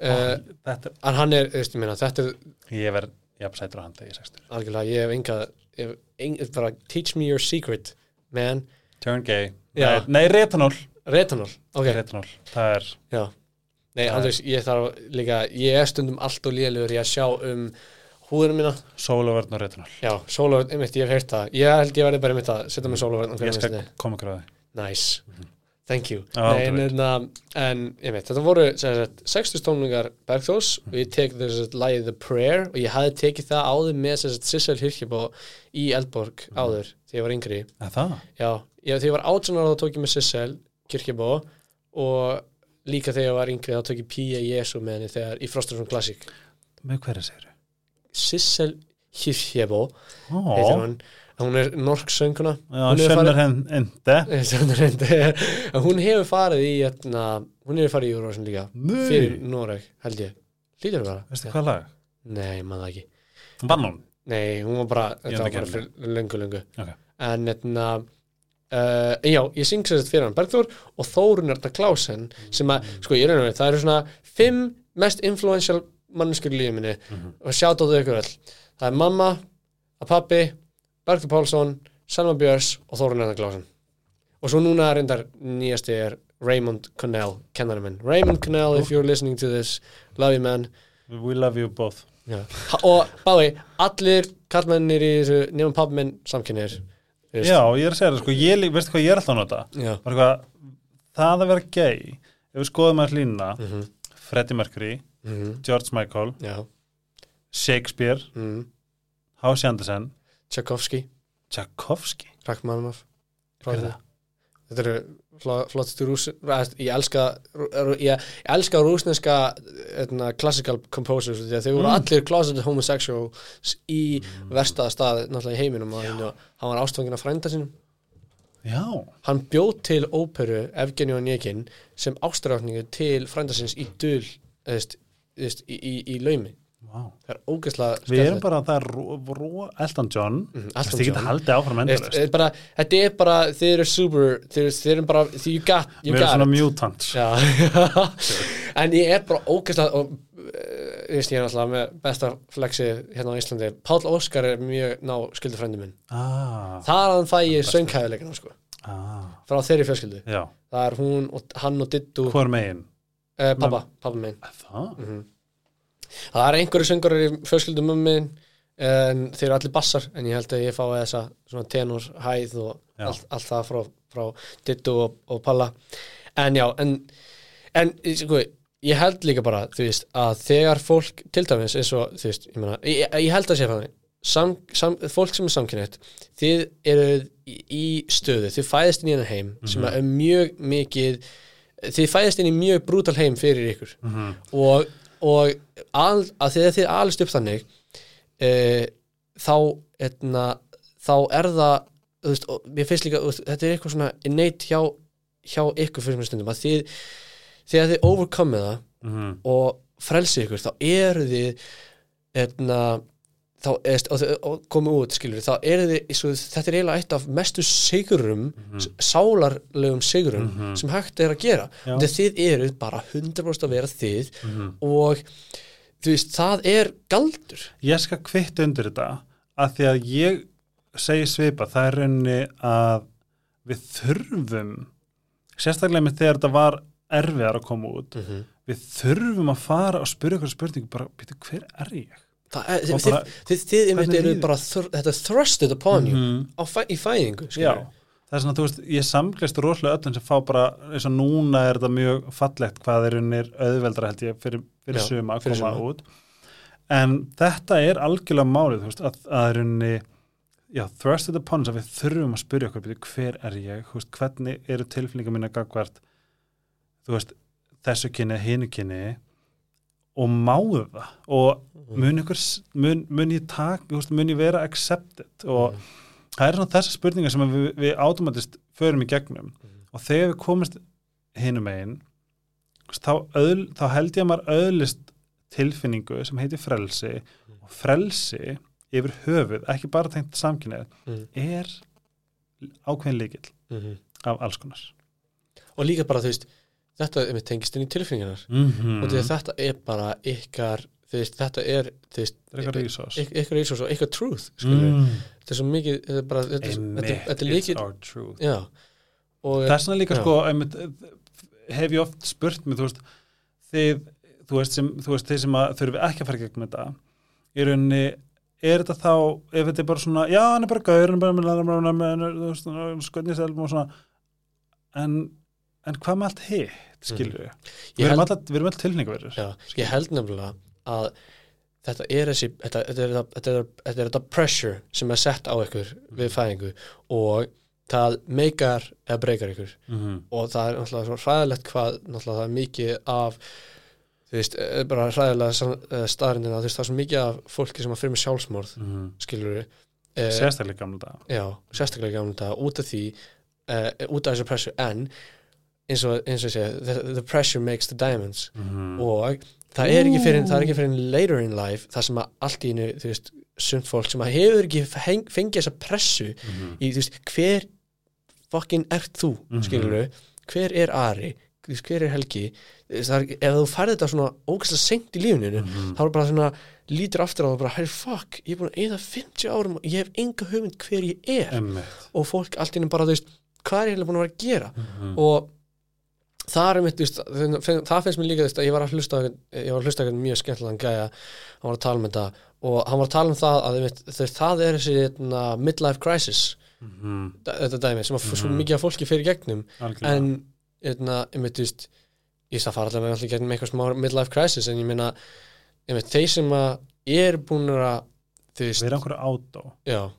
Uh, þetta, en hann er, veist, ég meina, þetta er ég verð jafnsætur á hann þegar ég 60 algjörlega, ég hef enga ég hef bara teach me your secret man, Turn gay. Já. Nei, nei retanól retanol ok, Retanól, það er já. Nei, Það Andrés, ég þarf líka ég er stundum allt og lélugur í að sjá um húðina mína, sólavörn og retanól já, sólavörn, einmitt, ég hef heyrt það. Ég held ég verði bara einmitt að setja með sólavörn Ég skal koma ykkur að því. Nice, thank you. Já, nei, en, veit. en, en einmitt, þetta voru sem sagt, 60 tónlingar Bergþós og ég tek þess að lagið The Prayer og ég hafði tekið það áður með Sissel Hirkjabó í Eldborg áður þegar ég var yngri. Er það? Já, ég, þegar ég var 18 ára þá tók ég með Sissel Kirkjabó og líka þegar ég var yngri þá tók ég Pía Jesu með henni þegar í Frostarsson Classic. Með hverju segir Sissel Kirkjabó Ó, heitir hún hún er norsk sönguna hún hún hefur farið í etna, hún hefur farið í Eurovision líka. Fyrir Nei, Noreg held ég. Lítur það veistu hvað lag? Nei, maður ekki. Vann hún? Nei, hún var bara, þetta var bara fyrir löngu, löngu. Ok. En etna, uh, já, ég syng sér þetta fyrir hann Bergþór og Þórun Erna Klausen sem að, sko, ég reyna við, það eru svona fimm mest influential manneskur í lífið minni Mhm. og sjátt á þau ykkur öll. Það er mamma, að pappi Bergþór Pálsson, Selma Björns og Þórun Erna Klausen og svo núna reyndar nýjasti er Raymond Connell, kennari minn Raymond Connell, if you're listening to this love you man We love you both Já. Og báði, allir kallmennir í þessu nefnum pappi minn samkynir. Já, ég er að segja það, sko, ég, veistu hvað ég er alltaf að nota? Eitthvað, það að vera gay ef við skoðum að hlýna Mhm. Freddie Mercury, Mhm. George Michael Já. Shakespeare, Mhm. H.C. Andersen Tchaikovsky, Tchaikovsky? Rachmaninoff. Hver er það? þetta eru fló- flottustu rús að- ég elska ég, elska rúsneska etna, classical composers því að þau voru Mm. allir closeted homosexuals í verstaða stað náttúrulega í heiminum og hann hann var ástfangin af frænda sinum Já, hann bjóð til óperu Evgeni og Njekin sem ástræðning til frændasins í dul eðist, eðist, í, í, í laumi Vá. það er ógeðslega Við erum skemmtilegt. bara, það er ró, ró, Elton John. Mhm, Elton Elton Þið geta haldið áfram bara, þetta er bara, þið eru super þið þið eru bara, þið you got, you Við erum got svona it. mutants. Já, en ég er bara ógeðslega og uh, ég veist ég er alltaf með besta flexi hérna á Íslandi. Páll Óskar er mjög ná skildufrændi minn. Ah, þar að hann fæ ég söngkæðuleikana sko, ah, frá þeirri fjölskyldu. Já, það er hún og hann og Dittu hvor megin? pappa, pappa minn Það? mm það er einhverju söngarar í fjölskyldu mummin en þeir eru allir bassar en ég held að ég fái þessa svona tenor hæð og allt, allt það frá, frá Dittu og, og Palla. En já, en, en sko, ég held líka bara, þú veist, að þegar fólk, til dæmis eins og, þú veist, ég, meina, ég, ég held að sé það sam, sam, fólk sem er samkynnet þið eru í, stöðu þið fæðist inn í hennar heim sem er mjög mikið þið fæðist inn í mjög brútal heim fyrir ykkur. Mhm. og, og al, að þegar þið alist upp þannig e, þá etna, þá er það veist, mér finnst líka, veist, þetta er eitthvað svona innate hjá, hjá ykkur fyrir mér stundum að þið, þegar þið overcome það Mhm. og frelsi ykkur þá eru þið etna, þá eðst, og, og komið út skilur þá eru þið, svo, þetta er eiginlega eitt af mestu sigurum, mm sálarlegum sigurum Mhm. sem hægt er að gera þegar þið eruð bara 100% að vera þið Mhm. og þú veist, það er galdur Ég skal kvitt undir þetta að því að ég segi svipa, það er rauninni að við þurfum sérstaklega með þegar þetta var erfiðar að koma út -hmm. við þurfum að fara og spyrja ykkur spurningu bara, býtu, hver er ég? Það Og þið, bara- þið, þið, einmitt eru bara thr, þetta thrusted upon you Mhm. fæ, í fæðingu það er svona, þú veist, ég samgleist rosalega öllum sem fá bara, eins og núna er þetta mjög fallegt hvað er unnir auðveldra held ég fyrir, fyrir suma að koma suma. út. En þetta er algjörlega málið, þú veist, að, að er unni já, thrusted upon us að við þurfum að spyrja okkur, hver er ég, veist, hvernig eru tilfinningar mína gagvart, þú veist þessu kynni, hinu kynni og máðu það. Og mun, ykkur, mun, mun ég tak, mun ég vera accepted? Og það er svona þessar spurningar sem við, við automatist förum í gegnum. Og þegar við komist hinum megin þá, þá held ég að maður öðlist tilfinningu sem heitir frelsi. Og frelsi yfir höfuð, ekki bara tengt samkynnið, Mhm. er ákveðin líkil Mhm. af alls konar. Og líka bara þú veist þetta einmitt tengist inn í tilfinningarnar. Mm og því að þetta er bara ykkar veist, þetta er veist, það er eitthvað rísós yk- ykkar resource og ykkar truth mm. þetta er svo mikið þetta er bara, þetta, er- þetta, er- þetta er líkið og það er svona líka Já. sko einmitt, hef ég oft spurt mig þú veist, þið, þú veist, sem, þú veist sem að þurfi ekki að fara í gegnum þetta í rauninni er þetta þá, ef þetta er bara svona já, hann er bara gaur, hann er bara með, með, með skönniselm og svona en, en hvað með allt hitt, skilur við við erum held, alltaf, við erum alltaf tilningaverður já, ég held nefnilega að þetta er þessi þetta, þetta, er, þetta, þetta, er, þetta er þetta pressure sem er sett á ykkur við fæðingu og það meikar eða breykar ykkur. Mm -hmm. og það er náttúrulega svo hræðilegt hvað náttúrulega það er mikið af þú veist, eh, bara hræðilega staðrindina, þú veist, það er svo mikið af fólki sem að fyrir með sjálfsmorð, skilur við eh, sérstaklega gamla dag já, sérstaklega gamla þetta út af því eh, út af þessu pressure, en eins og, eins og ég segja, the, the pressure makes the diamonds mm -hmm. og það er ekki fyrir, það er ekki fyrir later in life, það sem að allt í einu, þú veist, sumt fólk sem að hefur ekki feng, fengið þessa pressu í, þú veist, hver fokkin ert þú, Mhm. skilur við hver er Ari, veist, hver er Helgi er, ef þú færði þetta svona ógæslega seint í lífninu, Mhm. þá er bara svona lítur aftur á það og bara, herri, fuck, ég er búin að eða 50 árum og ég hef enga hugmynd hver ég er Einmitt. og fólk allt í einu bara, þú veist, hvað er ég eiginlega búin að vera að gera Mhm. og það er mitt, það- það finnst mér líka að ég var að hlusta ég var að hlusta mjög skemmtilegan gæja, hann var að tala um þetta og hann var að tala um það að veist, það er þessi hérna, midlife crisis Mhm. þetta dæmi sem að svo Mhm. mikið af fólki fyrir gegnum Algjörlega. en hérna, einmitt, þú veist ég veist að fara allavega allir gegnum eitthvað smá midlife crisis en ég meina, einmitt, þeir sem að er búin að erum einhverju átó já,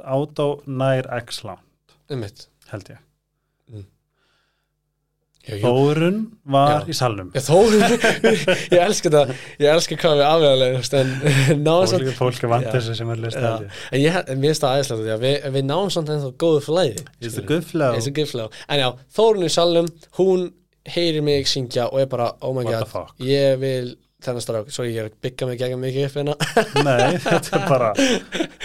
átó nær x langt einmitt held ég Þórun var Já. í salnum. Já, þó, ég elska það ég elska hvað við afvegalegust en náðum fólk, er vant þessu sem er list en ég, finnst það aðeinslega við, við náum samt ennþá góðu flæði It's a good flow en já, Þórun í salnum, hún heyrir mig syngja og er bara, oh my What god ég vil þennan strák, svo ég er að byggja mig gegn mikið upp hérna. Nei, þetta er bara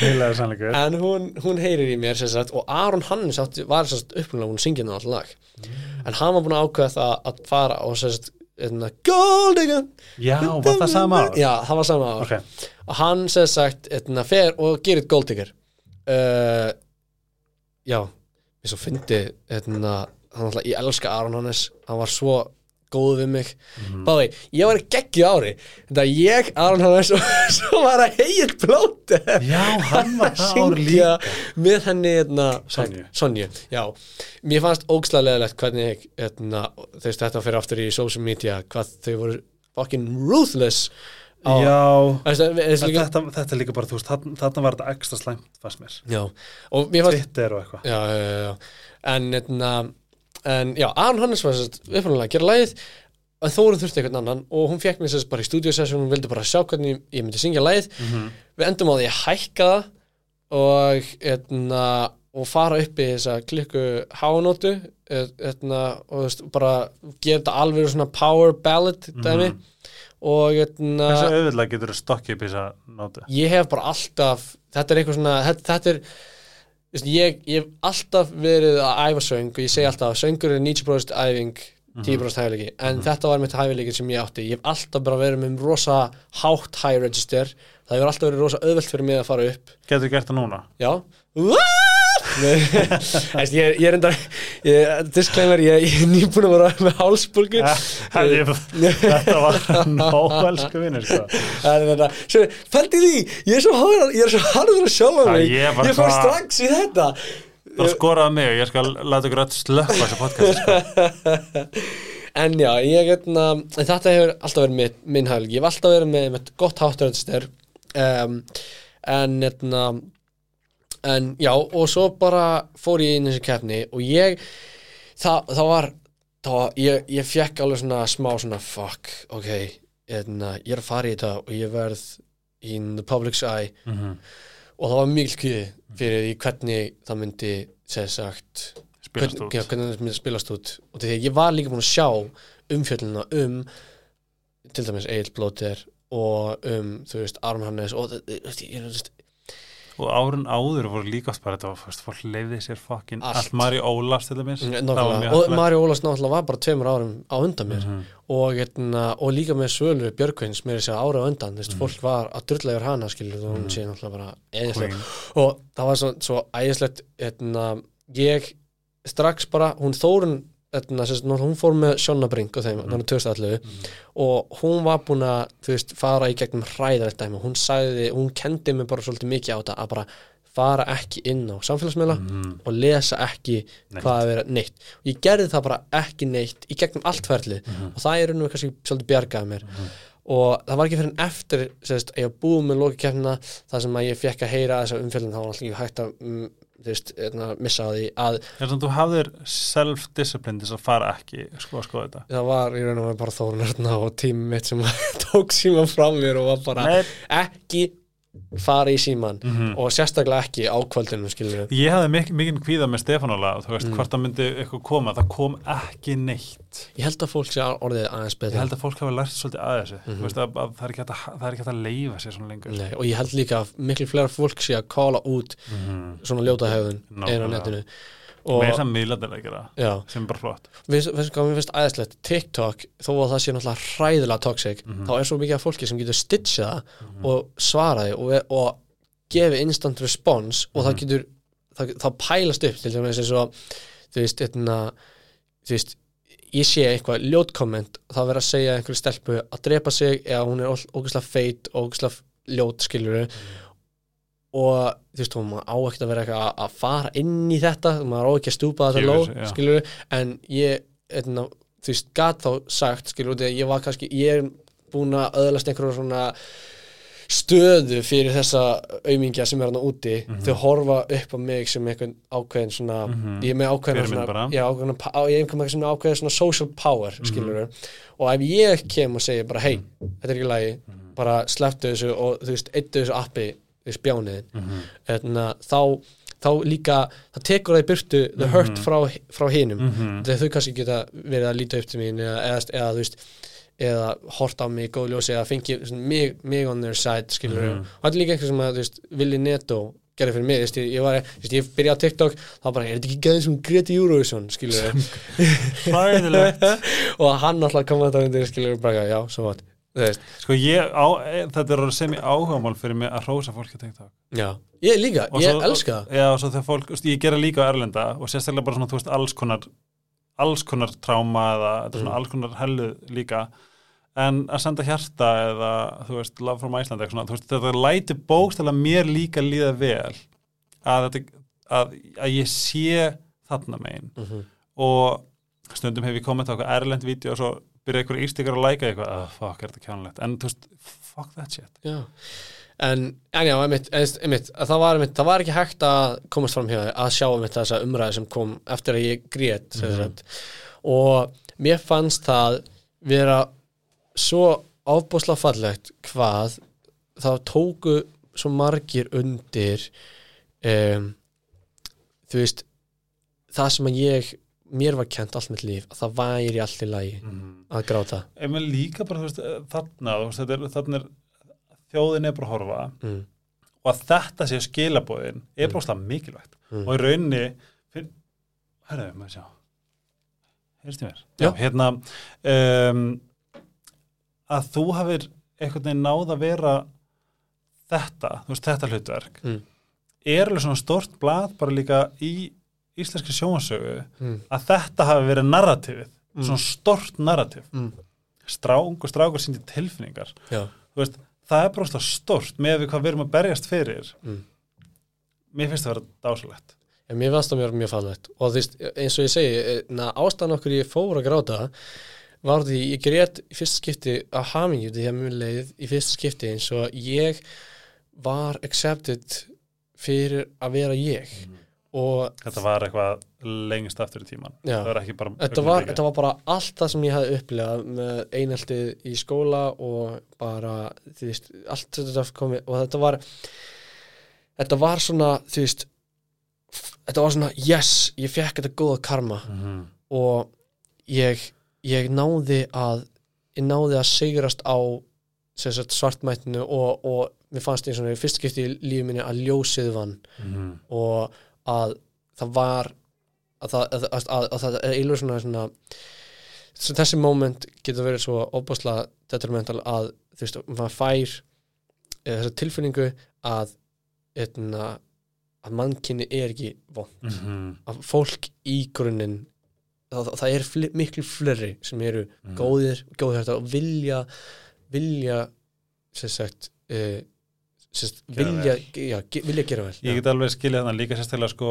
heilaður sannleikur. En hún, hún heyrir í mér sagt, og Aron Hannes átti, var upplulega hún syngið það alltaf lag. En hann var búin að ákveða að fara og sagt, hérna, Gold Digger Já, var það sama ár? Já, það var sama ár. Ok, og hann sem sagt, hérna, fer og gerir Gold Digger. Uh, já, ég svo fyndi hérna, hann alltaf, ég elska Aron Hannes. Hann var svo góð við mig. Mhm. báði, ég var geggju ári þetta ég, Aron Hannes og svo var að hegið blóti Já, hann var það ár líka. með henni hérna, Sonju. Sonju já, mér fannst ógslega leðilegt hvernig hérna, þú veist þetta fyrir aftur í social media, hvað þau voru fucking ruthless á- Já, veistu, líka, þetta, þetta er líka bara, þú veist, þarna, var þetta ekstra slæmt, fannst mér. Já, og mér fannst Twitter og eitthvað. Já, já, já. en hérna en já, Aron Hannes var upprunalega að gera lagið en Þórun þurfti einhvern annan og hún fekk mér sérst bara í stúdíosessjón hún vildi bara sjá hvernig ég myndi syngja lagið Mhm. við endum á því að hækka það og hérna og fara upp í þessa klikku háanótu hérna, og veist, bara gera þetta alveg svona power ballad dæmi Mhm. og hérna Hversu auðvitað getur þú stokkið upp í þessa nótu? ég hef bara alltaf þetta er eitthvað svona þetta, þetta er ég, ég hef alltaf verið að æfa söng og ég segi alltaf að söngur er 90% æfing 10% hæfileiki. En þetta var mitt hæfileiki sem ég átti. Ég hef alltaf bara verið með rosa hátt high register. Það hefur alltaf verið rosa auðvelt fyrir mig að fara upp. Getur þú gert það núna? já. Æst, ég, ég er enda ég, disclaimer, ég, ég er nýbúin að vera með hálsbólgu. Ég- Þetta var sko. Er þetta, svo, fældi því, ég er svo harður, að sjálfa Já, mig, ég ég fór strax í þetta. Bara skoraði mig og ég skal láta ykkur öll slökka þessu podcast, sko. En já, ég, hérna, en þetta hefur alltaf verið mitt, minn hæfling, ég hef alltaf verið með, með gott hátturöðstir, um, en, hérna, en já, og svo bara fór ég inn í þessi keppni og ég, það, það var, það ég, ég fekk alveg svona smá svona, fuck, ok, hérna, ég er að fara í þetta og ég verð in the public's eye. Mhm. og það var mikil kvíði fyrir því hvernig það myndi segja sagt Spilast hvern- já, hvernig það myndi spilast út. Og því að ég var líka búin að sjá umfjölluna um til dæmis Egil Blóter og um, þú veist, Aron Hannes og þú veist, ég er, þú veist, Og árun áður voru líka oft bara þetta var fyrst, fólk leiði sér fokkin Allt. allt Mari Ólafs til dæmis og. Mari Ólafs náttúrulega var bara tveimur árum á undan mér Mhm. og, hérna, og líka með Svölu Björkveins mér er segja ára á undan, Mhm. veist, fólk var að drulla yfir hana, skilur, og hún sé náttúrulega bara eðislega og það var svo, svo ægislegt hérna, ég strax bara, hún Þórun hérna, sem, sagt, hún fór með Sjonna Brink og þeim, þannig 2011 og hún var búin að, þú veist, fara í gegnum hræðalegt dæmi, hún sagði, hún kendi mig bara svolítið mikið á þetta að bara fara ekki inn á samfélagsmiðla Mhm. og lesa ekki Neitt. hvað að vera neitt. Og ég gerði það bara ekki neitt í gegnum allt ferlið. Og það er nú kannski svolítið bjargaði mér. Og það var ekki fyrir en eftir sérst, ég var búið með lokikefnina þar sem að ég fekk að heyra þessa umfjöldin þá var alltaf ekki hægt að mm, þú veist, hérna, missa því að þannig að þú hafðir self-discipline þess að fara ekki sko að skoða þetta það var í raun og veru bara þórunarna og tími mitt sem tók síman frá mér og var bara Nei. ekki fara í síman Mhm. og sérstaklega ekki á kvöldinu skilur Ég hafði mik mikinn kvíða með Stefánála þú veist, Mm. hvort það myndi eitthvað koma það kom ekki neitt ég held að fólk sé orðið aðeins Ég betur held að fólk hafi lært svolítið að þessu Mhm. Þú veist, að, að það, er að, það er ekki hægt að leifa sér svona lengur Nei, og ég held líka að miklu fleira fólk sé að kála út Mhm. svona ljóta hefðun Nákvæmlega. einu á netinu og og með þess að að gera já, sem er bara flott. Við veist hvað mér finnst æðislegt TikTok, þó að það sé náttúrulega hræðilega toxic, Mhm. þá er svo mikið af fólki sem getur stitchað það og svaraði og, og gefi instant response og Mhm. það getur það, það pælast upp til eins og þú veist, etna, þú veist ég sé eitthvað ljót komment það verður að segja einhverju stelpu að drepa sig eða hún er ógæslega feit og ógæslega ljót skilur og þú veist, hún á ekkert að vera eitthvað að- fara inn í þetta, maður á ekki að stúpa þetta Gefur ló, sig, já. skilur en ég, etna, þú veist, gat þá sagt, að ég var kannski ég er búin að öðlast einhverju svona stöðu fyrir þessa aumingja sem er hann úti. Þau horfa upp á mig sem einhvern ákveðin svona, Mhm. ég er með ákveðin svona, já, ákveðin, ég er með svona ákveðin svona social power, skilur og ef ég kem og segi bara, hei, þetta er ekki lagi bara slepptu þessu og þú veist, eittu þessu appi við spjániðin Mhm. Etna, þá, þá líka það tekur það í burtu the hurt frá, frá hinum. Mhm. þegar þau kannski geta verið að líta upp til mín eða, eða, eða þú veist eða hort á mig í góð ljósi eða fengi mig, mig on their side Mhm. og þetta er líka einhver sem að veist, Willi Neto gerði fyrir mig, veist, ég, var, veist, ég byrjaði á TikTok þá bara, er þetta ekki gæðin sem Greti Eurovision skilur og hann alltaf kom að þetta undir skilur bara, já, svo vat sko ég, á, e, þetta er orðið sem ég áhugamál fyrir mig að hrósa fólki að TikTok. Já, ég líka, Og ég svo- elska það. Já, og svo þegar fólk, ég gera líka á Erlenda og sérstaklega bara svona, þú veist, alls konar alls konar tráma eða Mm. alls konar hellu líka. En að senda hjarta eða þú veist, love from Iceland eitthvað svona, þú veist, þetta læti bókstæðlega mér líka líða vel að, þetta, að, að ég sé þarna megin. Mm -hmm. og stundum hef ég komment á eitthvað erlend vídeo og svo byrja einhver ístikar að læka eitthvað, oh, fuck, er þetta kjánulegt en þú veist, fuck that shit. Já, en, en já, einmitt, einmitt, að það, var, einmitt, það var ekki hægt að komast fram hjá þér að sjá einmitt þessa umræði sem kom eftir að ég grét mm Mhm. og mér fannst það vera svo ábúslega fallegt hvað þá tóku svo margir undir um, þú veist það sem að ég mér var kent allt mitt líf að það væri allt í lagi mm. að gráta en mér líka bara, þú veist, þarna þú veist, þetta er, þarna er þjóðin er bara að horfa mm. og að þetta sé skilabóðin er Mm. mikilvægt Mm. og í rauninni herðu, maður sjá heyrst í mér Já. hérna um, að þú hafir einhvern veginn náð að vera þetta, þú veist, þetta hlutverk Mm. er alveg svona stort blað bara líka í íslenski sjónasögu Mm. að þetta hafi verið narratífið Mm. svona stort narratív Mm. strángur, strákur síndi tilfinningar veist, það er bróðslega stort með hvað við erum að berjast fyrir Mm. mér finnst það að vera dásalegt En mér fannst það mér mjög fallegt og veist, eins og ég segi, na, ástæðan okkur ég fór að gráta var því ég grét í fyrsta skipti að hamingju því að mér leið í fyrsta skipti eins og ég var accepted fyrir að vera ég og þetta var eitthvað lengst aftur í tíman Já. það var ekki bara þetta var, þetta var bara allt það sem ég hafði upplegað með einheltið í skóla og bara, þú veist, allt þetta komið og þetta var þetta var svona, þú veist þetta var svona, yes, ég fekk þetta góða karma Mhm. og ég, ég náði að ég náði að sigrast á sagt, svartmættinu og, og mér fannst eins og í fyrst skipti í lífi minni að ljósið vann Mhm. og að það var að það, að, að, að, að það er eiginlega svona, svona svo þessi moment getur verið svo óbúslega detrimental að þú veist, maður fær eða, þessa tilfinningu að etna, að mannkinni er ekki von Mhm. að fólk í grunninn það, það er fl miklu fleiri sem eru Mhm. góðir, góðir þetta og vilja vilja sem sagt, uh, Gera vilja, já, vilja gera vel ég get alveg skilja þannig líka sérstaklega sko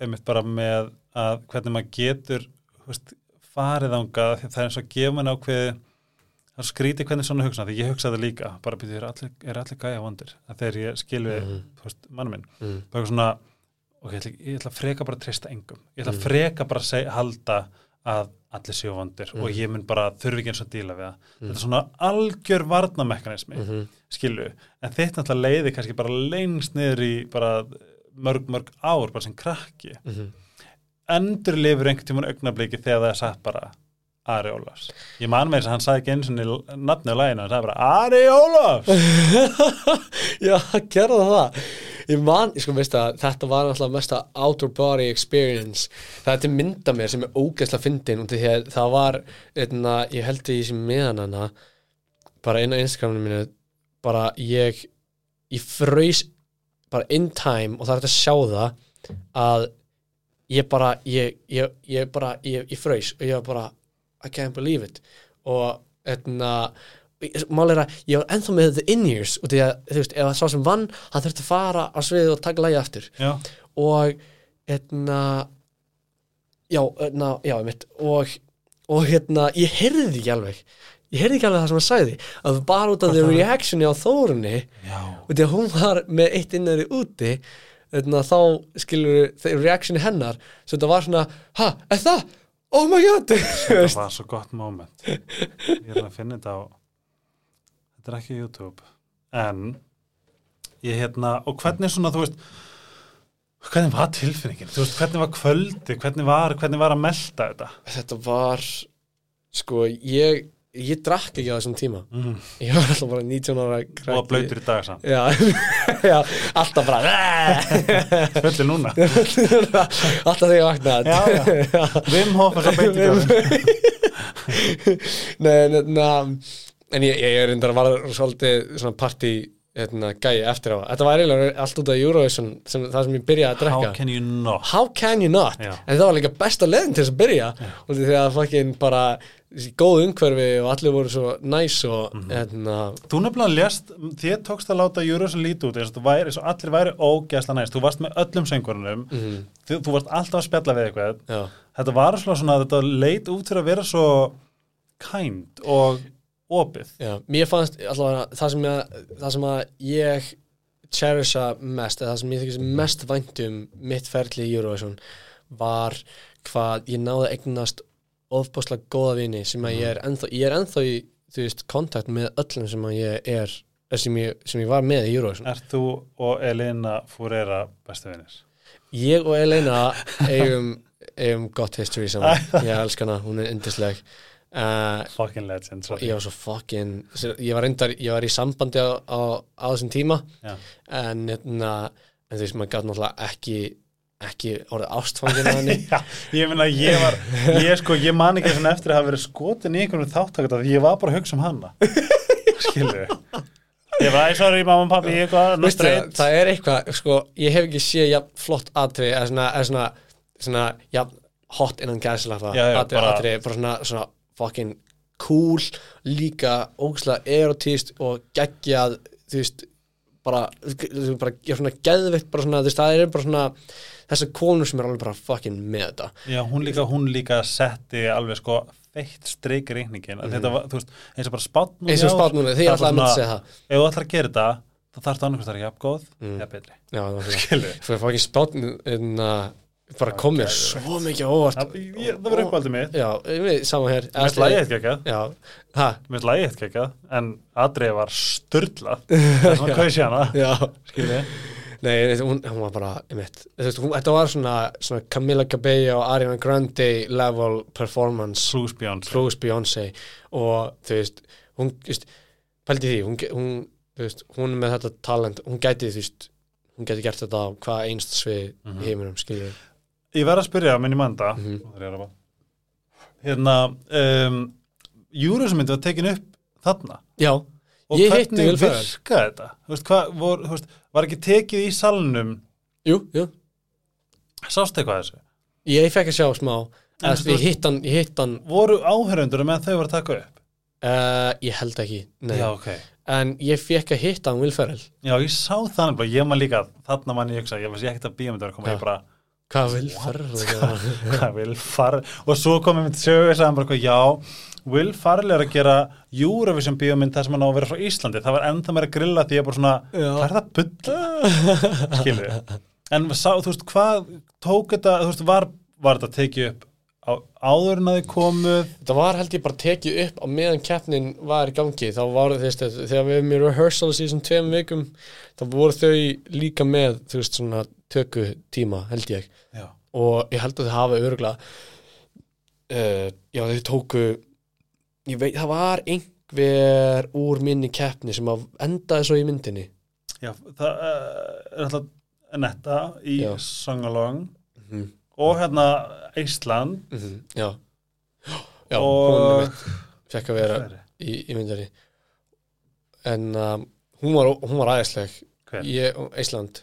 einmitt bara með að hvernig maður getur veist, farið ánga því það er eins og gefa mann ákveði það skríti hvernig svona hugsa því ég hugsaði líka bara byrju, er allir, allir gæja vondir þegar ég skil við Mhm. þú veist, mann minn mm. bara svona ok, ég ætla, ég ætla að freka bara að treysta engum ég ætla að Mm. freka bara að halda að allir séu vondir Mm. og ég mun bara þurfi ekki eins og díla við það. Mm. þetta er svona algjör varnamekanismi mm Mm skilu, en þitt náttúrulega leiði kannski bara lengst niður í bara mörg, mörg ár, bara sem krakki. -hmm. endur lifur einhvern tímann augnabliki þegar það er sagt bara Ari Ólafs. Ég man með þess að hann sagði ekki eins og nafni á læginu, hann sagði bara Ari Ólafs! Já, gerða það Ég man, ég sko veist að þetta var náttúrulega mesta outer body experience. Er til mynda mér sem er ógeðslega fyndin og að það var einna, ég held því sem meðan hana bara inn á Instagraminu mínu bara ég ég fröys bara in time og það er hægt að sjá það að ég bara ég, ég, ég bara, ég, fröys og ég var bara, I can't believe it. Og einna mál er að ég var ennþá með the in-ears og því að þú veist, ef það sá sem vann hann þurfti að fara á sviðið og taka lagi aftur. Já, og hérna já, hérna, já, mitt og, og hérna, ég heyrði því ekki alveg. Ég heyrði ekki alveg það sem hann sagði. Að bara út af því reactioni á Þórunni já, og því að hún var með eitt innari úti hérna, þá skilur þeir reactioni hennar svo þetta var svona, ha, er það? Oh my god. Þetta var svo gott moment. Ég er að finna þetta á þetta er ekki YouTube. En ég hérna, og hvernig svona þú veist hvernig var tilfinningin, þú veist, hvernig var kvöldi hvernig var, hvernig var að melda þetta? Þetta var sko ég ég drakk ekki á þessum tíma. Mm. ég var alltaf bara 19 ára krakki. og blöytur í dag samt. Já, já, alltaf bara Fullir núna. Alltaf þegar ég vaknaði. Vim Hof er svo beint í görðum Nei, nei, na, en ég, ég er reyndar að vara svolítið svona partí hérna, gæi eftir á. Þetta var eiginlega allt út af Eurovision sem, það sem ég byrjaði að drekka. How can you not? How can you not? Já. En það var líka besta leðin til þess að byrja. Og því að fucking bara góð umhverfi og allir voru svo næs og Mhm. hérna. Þú nefnilega lést, þér tókst að láta Eurovision líti út eins og væri, allir væri ógæsla næst, þú varst með öllum söngurunum mm, þú, þú varst alltaf að spjalla við eitthvað. Já, þetta var svona, svona þetta leit út fyrir að vera svo kind og opið. Já, mér fannst allavega það sem, að, það sem að ég cherisha mest eða það sem ég þykist mest vænt um mitt ferli í Eurovision var hvað ég náði að eignast ofbáslega góða vini sem að ég er ennþá, ég er ennþá í veist, kontakt með öllum sem að ég er sem ég, sem ég var með í Eurovision. Ert þú og Elina Fúreira bestu vinnir? Ég og Elena eigum, eigum gott history saman. Ég elska hana, hún er yndisleg uh, Fucking legend sorry. ég var svo fucking ég var, reyndar, ég var í sambandi á, á, á þessum tíma Já. en, hérna, en þú veist, maður gæti náttúrulega ekki ekki orðið ástfangin að henni ég meina ég var ég sko, ég man ekki svona eftir að hafa verið skotin í einhvern þáttakata því ég var bara að hugsa um hana skilur ég var, æ, sorry, mamma og pappi, ég Veistu, straight. það er eitthvað, sko, ég hef ekki séð jafn flott atri eða svona, svona, svona jafn hot innan bara- atri, bara svona, svona fucking cool, líka ógæslega erotist og geggjað, þú veist bara, ég er svona geðvitt bara svona, veist, það er bara svona þessar konur sem er alveg bara fucking með þetta. Já, hún líka, hún líka setti alveg sko feitt streik í reikningin mm. þetta var, þú veist, eins og bara spátt núna eins og spátt núna, því ætlaði að mynda að segja það. Ef þú ætlar að gera þetta, þá þarfst það annarkvæmst að vera jafn góð Mm. eða betri, já, það var skilur Svo ég fá ekki spátt en uh, bara kom mér svo mikið óvart. Það, ég, það var uppaldið mitt. Saman hér. Mér finnst lagið eitt gekkað, Já, hæ, mér finnst lagið eitt gekkað en Adrið var störlað það sem að kausi hana, já. Skilur Nei, hún, hún var bara, ég veit þetta var svona, svona Camila Cabello og Ariana Grande level performance. Bruce Beyoncé. Plus Beyoncé. Og þú veist, hún, þú veist pældi því, hún, hún, þú veist, hún með þetta talent, hún gæti, þú veist hún gæti gert þetta á hvað einst svið Mhm. í heiminum, skiljum ég verð að spyrja manda. Mhm. það er ég að rafa. hérna um, Júrusmyndi var tekin upp þarna. Já, og Ég hitti hvernig Will Ferrell. virkaði þetta? Þú veist, hvað, vor, veist, var ekki tekið í salnum? Jú, jú. Sást eitthvað þessu? Ég fekk að sjá smá En ég hitt hann, ég hitt hann. Voru áhörundur með þau voru að taka upp? Uh, Ég held ekki, nei. Já, ok. En ég fekk að hitta hann Will Ferrell. Já, ég sá þannig ég maður líka þarna mann ég hugsa, ég veist ég ekkert að bíómyndur að koma Já. ég bara, Hvað Will Ferrell hvað vil fara og svo komum við til sögu og sagðum bara, já Will Farley er að gera Eurovision bíómynd þar sem hann á að vera frá Íslandi. Það var ennþá meira grilla því ég bara svona hvað er það bull skilur en sá, þú veist, hvað tók þetta, þú veist, var, var þetta tekið upp á, áður en að þið komuð? Þetta var held ég bara tekið upp á meðan keppnin var í gangi. Þá var þess að þegar við erum í rehearsals í þessum tveim vikum þá voru þau líka með þú veist svona töku tíma held ég. Já, og ég held að þau hafa öruglega uh, já þau tóku ég veit það var einhver úr minni keppni sem að endaði svo í myndinni. Já það uh, er alltaf netta í Já. Songalong mm og hérna Ísland -hmm. já. Já, og fekk að vera í, í myndinni. En um, hún var, var aðeinsleg ég, Ísland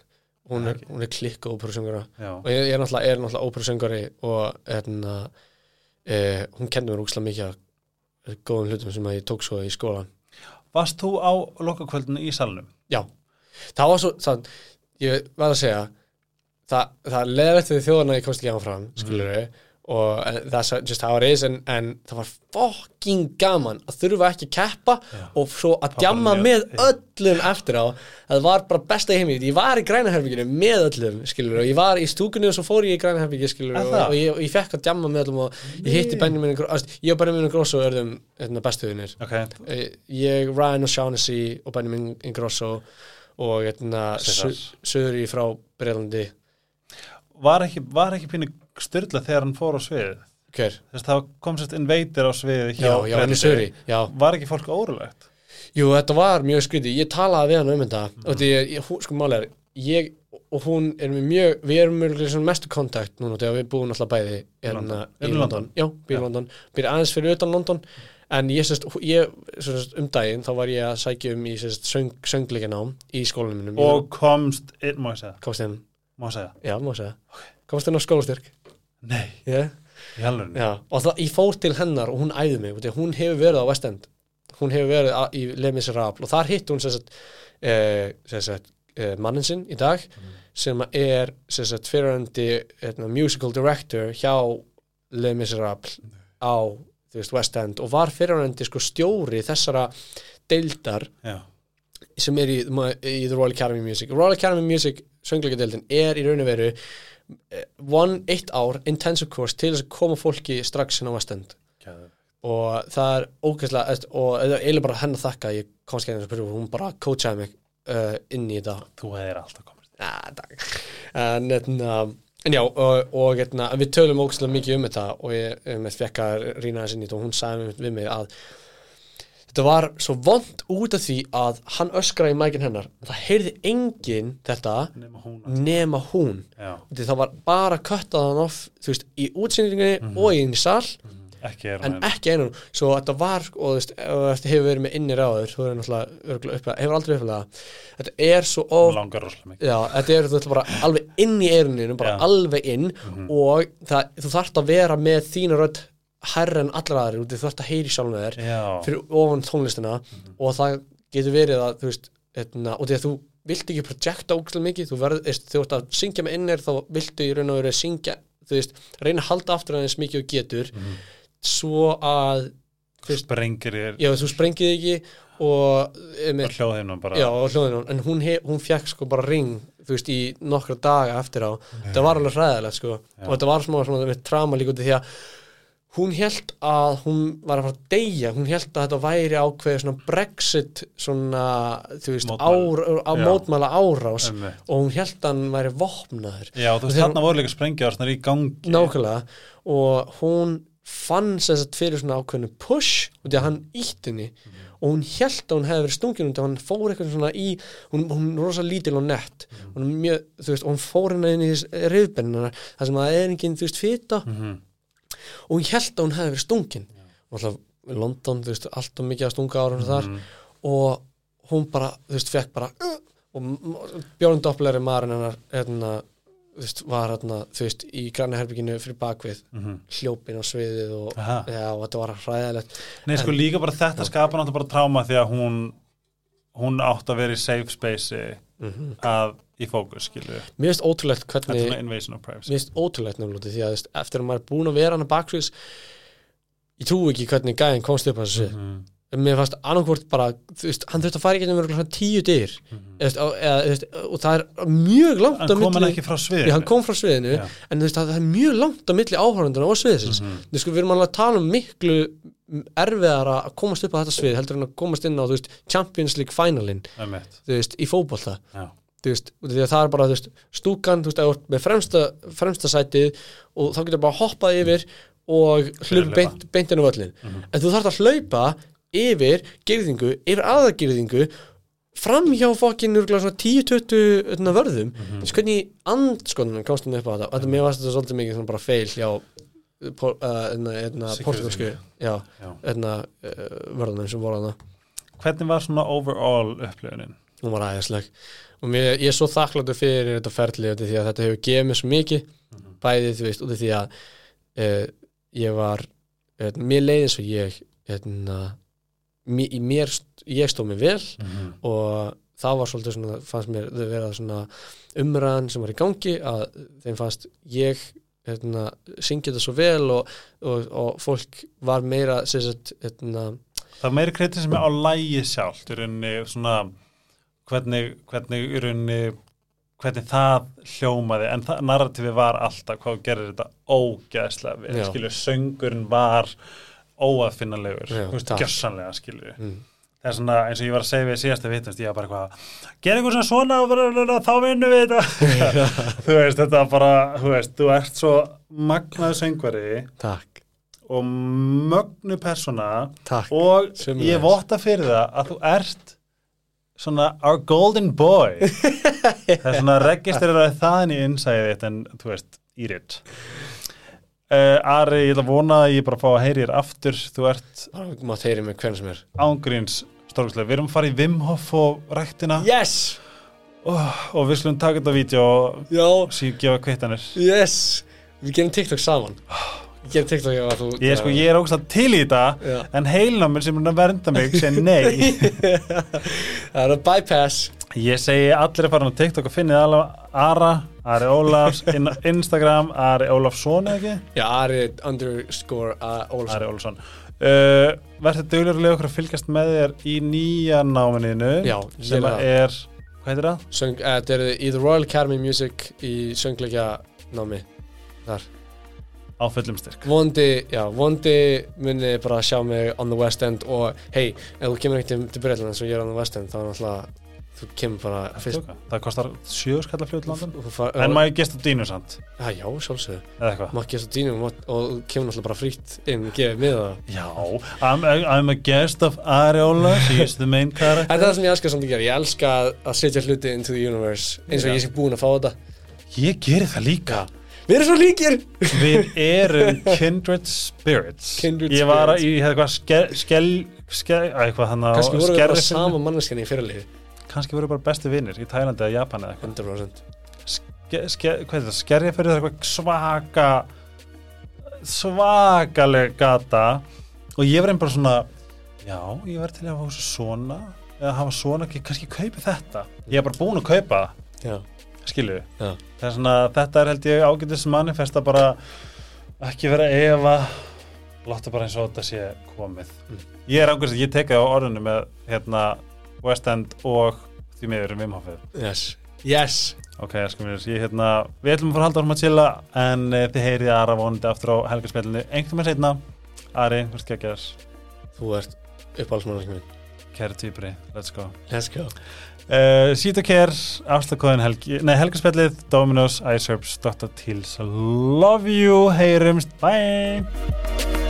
hún er, er klikk óperusöngara og ég, ég er náttúrulega, náttúrulega óperusöngari og hérna e, hún kenni mér úkslega mikið góðum hlutum sem að ég tók svo í skólan varst þú á lokakvöldinu í salnum? já, það var svo það, ég verð að segja það, það leðið eftir þjóðana ég komst ekki áfram skilur við og en, that's just how it is. En, en það var fucking gaman að þurfa ekki að keppa Já. og svo að djamma með- öllum eftir á. Það var bara besta í heimi ég var í grænaherbygginu með öllum skilur og ég var í stúkunni og svo fór ég í grænaherbygginu skilur og, og ég, ég fekk að djamma með öllum og ég hitti Gro- ást, ég og Benjamin Grosso örðum hérna, bestuðinir ok, ég, Ryan O'Shaughnessy og Benjamin Ingrosso og hérna, César. Söðri frá Breilandi var ekki, var ekki pínu styrla þegar hann fór á sviðið. Hver? þess það kom sérst invader á sviði hjá já var ekki fólk órulegt Jú, þetta var mjög skrítið, ég talaði við hann um þetta. Mhm. og því, sko málega er ég og hún er mjög við erum mjög mestu kontakt núna þegar við búum alltaf bæði London. hérna, í London, já, býr í. London. Býr aðeins fyrir utan London. En ég, sérst, ég sérst, um daginn þá var ég að sækja um í sérst, söng, söngleikinám í skólanum og komst, inn, má ég segja, komst inn, má ég segja? Já, má segja. Komst inn á skólastyrk? Nei, yeah. í halvunni Já, og það, ég fór til hennar og hún æði mig, að hún hefur verið á West End. Hún hefur verið á, í Les Miserables og þar hitt hún sagt, eh, sagt eh, mannin sinn í dag sem er sagt fyrirandi hérna, musical director hjá Les Miserables á þú veist, West End og var fyrirandi sko stjóri þessara deildar já, sem er í, í The Royal Academy of Music. Royal Academy of Music söngleikadeildin er í raun og veru eh, one, eitt ár intensive course til þess að koma fólki strax inn á West End Geðveikt. og það er ógæslega og það er eiginlega bara henn að þakka ég komst ekki að spyrja hún bara coachaði mig uh, inn í þetta þú hefðir alltaf takk. en, etna, en já og, og etna, við tölum ógæslega mikið um þetta og ég um, fekk að rýna þess inn í þetta og hún sagði við mig að þetta var svo vond út af því að hann öskraði í mækin hennar. Það heyrði enginn þetta nema hún. nema hún. Það var bara köttað hann off veist, í útsendingunni og í inn í sal ekki er en ekki einum svo þetta var og þú veist, ef þetta hefur verið með innir áður þú er náttúrulega upplega, hefur aldrei upplega þetta er svo of já, þetta er þú veist bara alveg inn í eiruninu bara Já. Alveg inn og það, þú þarft að vera með þína rödd herra en allra aðri þú þarft að heyri sjálfum þér já, fyrir ofan tónlistina Mhm. og það getur verið að þú veist, etna, og því að þú vilt ekki projekta ógæslega mikið, þú ert að syngja með innir þá viltu í raun og veru að syngja veist, reyna að halda aftur aðeins mikið og getur Mhm. svo að þú sprengir þér. Já, þú sprengið ekki og, og hljóðinum bara. Já, og hljóðinu, en hún, hún fekk sko bara ring, veist, í nokkra daga eftir á, þetta var alveg hræðilegt sko, og þetta var smá svona með trama líka út af því að hún held að hún var að fara að deyja hún held að þetta væri ákveðið svona Brexit svona, þú veist, Mótmæli. ár, mótmæla árás Einmitt. og hún held að hann væri vopnaður. Já, þú veist, þarna voru líka sprengjar í gangi. Nákvæmlega. Og hún fann sem sagt fyrir svona ákveðinu push út í að hann ítt henni og hún held að hún hefði verið stungin og hann fór eitthvað svona í hún, hún er rosa lítil og nett. Hún er mjög, veist, og hún fór henni inn í reyðbennina þar sem það er engin, þú veist, fita. Mhm. Og hún held að hún hefði verið stungin. Og alltaf London, þú veist, allt og mikið að stunga ára þar. Mhm. og hún bara, þú veist, fekk bara uh, og Björn Doppler er maðurinn hennar hérna, þú veist, var hérna, þú veist, í græna herbygginu fyrir bakvið Mhm. hljópin á sviðið og, já, og þetta var hræðilegt. Nei, sko líka bara þetta skapar náttúrulega bara tráma því að hún hún átt að vera í safe space að í fókus, skilju mér finnst ótrúlegt er hvernig mér finnst ótrúlegt nefnilega af því að eftir að maður er búin að vera hann að baksviðs ég trú ekki hvernig gæðin komst upp þessu svið Mhm. mér fannst annarkvort bara, veist, hann þurfti að fara örugglega svona tíu dyr eða, eða, og það er mjög langt á kom hann ekki frá sviðinu? Hann kom frá sviðinu, Já. en veist, það er mjög langt á milli áhörunduna og sviðisins. Mhm. Þú veist, við erum alveg að tala um miklu erfiðara að komast upp á þetta svið heldur en að komast inn á, veist, Champions League finalin, í fótbolta. Já. Veist, það er bara, veist, stúkan, þú veist, með fremsta, fremsta sætið og þá getur bara hoppað yfir og hlaupa. beint, beint inn á völlin. Mhm. En þú þarft að hlaupa yfir girðingu, yfir aðagirðingu fram hjá fokkin örgulega svona 10-20 hérna, vörðum mm -hmm. hvernig andskoðunum komst hann upp á þetta þetta mér varst þetta svolítið mikið bara feil hjá por- uh, hérna, hérna, portugalsku uh, vörðunum sem voru hana Hvernig var svona overall upplöfunin? hún var æðisleg og mér, ég er svo þakkláttur fyrir þetta af því að þetta hefur gefið mér svo mikið bæði þú veist út af því að uh, ég var uh, mér leiði eins og ég hérna, mér, mér ég stóð mig vel Mhm. og það var svolítið svona, fannst mér þau vera svona umræðan sem var í gangi að þeim fannst ég hérna, syngja þetta svo vel og, og, og fólk var meira sem sagt, hérna, Það var meiri kritismi á lægi sjálft í rauninni svona hvernig, hvernig í rauninni hvernig það hljómaði en það, narrativi var alltaf hvað gerir þetta ógeðslega vel, Já. skilju söngurinn var veist, takk. gjössanlega skilju mm, það er svona eins og ég var að segja við síðasta vitnast ég var bara eitthvað, gera eitthvað svona svona og þá vinnum við þetta þú veist, þetta var bara, þú veist, þú ert svo magnaðu söngvari takk og mögnu persóna Takk og Sömuleiðis. ég votta fyrir það að þú ert svona our golden boy. Það er svona registreraði það inn í innsæðið þitt en þú veist, eat it. Uh, Ari, ég ætla að vona að ég bara fá að heyri þér aftur. Þú ert er. ángríns stórkustlega, við erum að fara í Wim Hof og ræktina. Yes! Oh, og við slum taka þetta vídeo og síðan gefa kvittanir. Yes! Við gerum TikTok saman Við gerum TikTok að þú ég, er sko, ég er ógst til í þetta Já. en heilnáminn sem er að vernda mig segir nei Það er að bypass Ég segi allir að fara á TikTok og finnið alveg Ara, Ari Ólafs, Instagram, Ari Ólafsson ekki? Já, Ari underscore uh, Olsson Ari Ólafsson. Uh, Verður duglegur að lega okkur að fylgjast með þér í nýja náminniðinu Já, sem ég er, hvað heitir það? Uh, Þetta er í The Royal Academy Music í söngleikja námi Þar Á fullum styrk. Vondi, já, vondi muni bara sjá mig on the West End og hei, ef þú kemur ekkert til, til Breitland eins og ég er on the West End þá er náttúrulega, þú kemur bara fyrst. Það kostar sjö skalla fljóð London. þú far, En maður gesta dínu samt, Já, já, eitthvað. Maður gesta dýnum og, og kemur náttúrulega bara frítt inn gefið miða það Já, I'm, I'm a guest of Ari Ólafs, he's the main character. Þetta er það sem ég elska samt að gera Ég elska að- setja hluti into the universe eins og Já. ég sé búin að fá þetta Ég geri það líka. Við erum svo líkir. Við erum kindred spirits. Kindred Ég var spirits. í eitthvað skel, skel, skel eitthvað hann á Kannski voru við bara skerrifilmi. sama manneskjan í fyrirliði Kannski voru bara bestu vinnir í Tælandi eða Japan eða eitthvað. 100% ske, ske, Hvað er þetta? Skerja fyrir eitthvað svaka svakaleg gata. Og ég einn bara svona já, ég var til að hafa svona eða hafa svona, kannski kaupi þetta. Ég er bara búin að kaupa það. Já, skilju það er svona, þetta er held ég ágætis manifesta bara ekki vera að efa láta bara eins og þetta sé komið. Mm. ég er ágætis, ég teka á orðinu með hérna West End og því miður um Vimhofið yes. Yes. Ok, sko mér, ég hérna við ætlum að fara að halda árum að chilla en e, þið heyrið Ara vonandi aftur á helgarspillinu einhvern veginn seinna. Ari, hvert ekki að Þú ert minn. Kæri týpri, let's go. Let's go Uh, Sítokær, afslagkóðin helgi, nei, helgarspjallið, Dominos, iSerbs, Dr. Teals, love you, heyrumst, bye!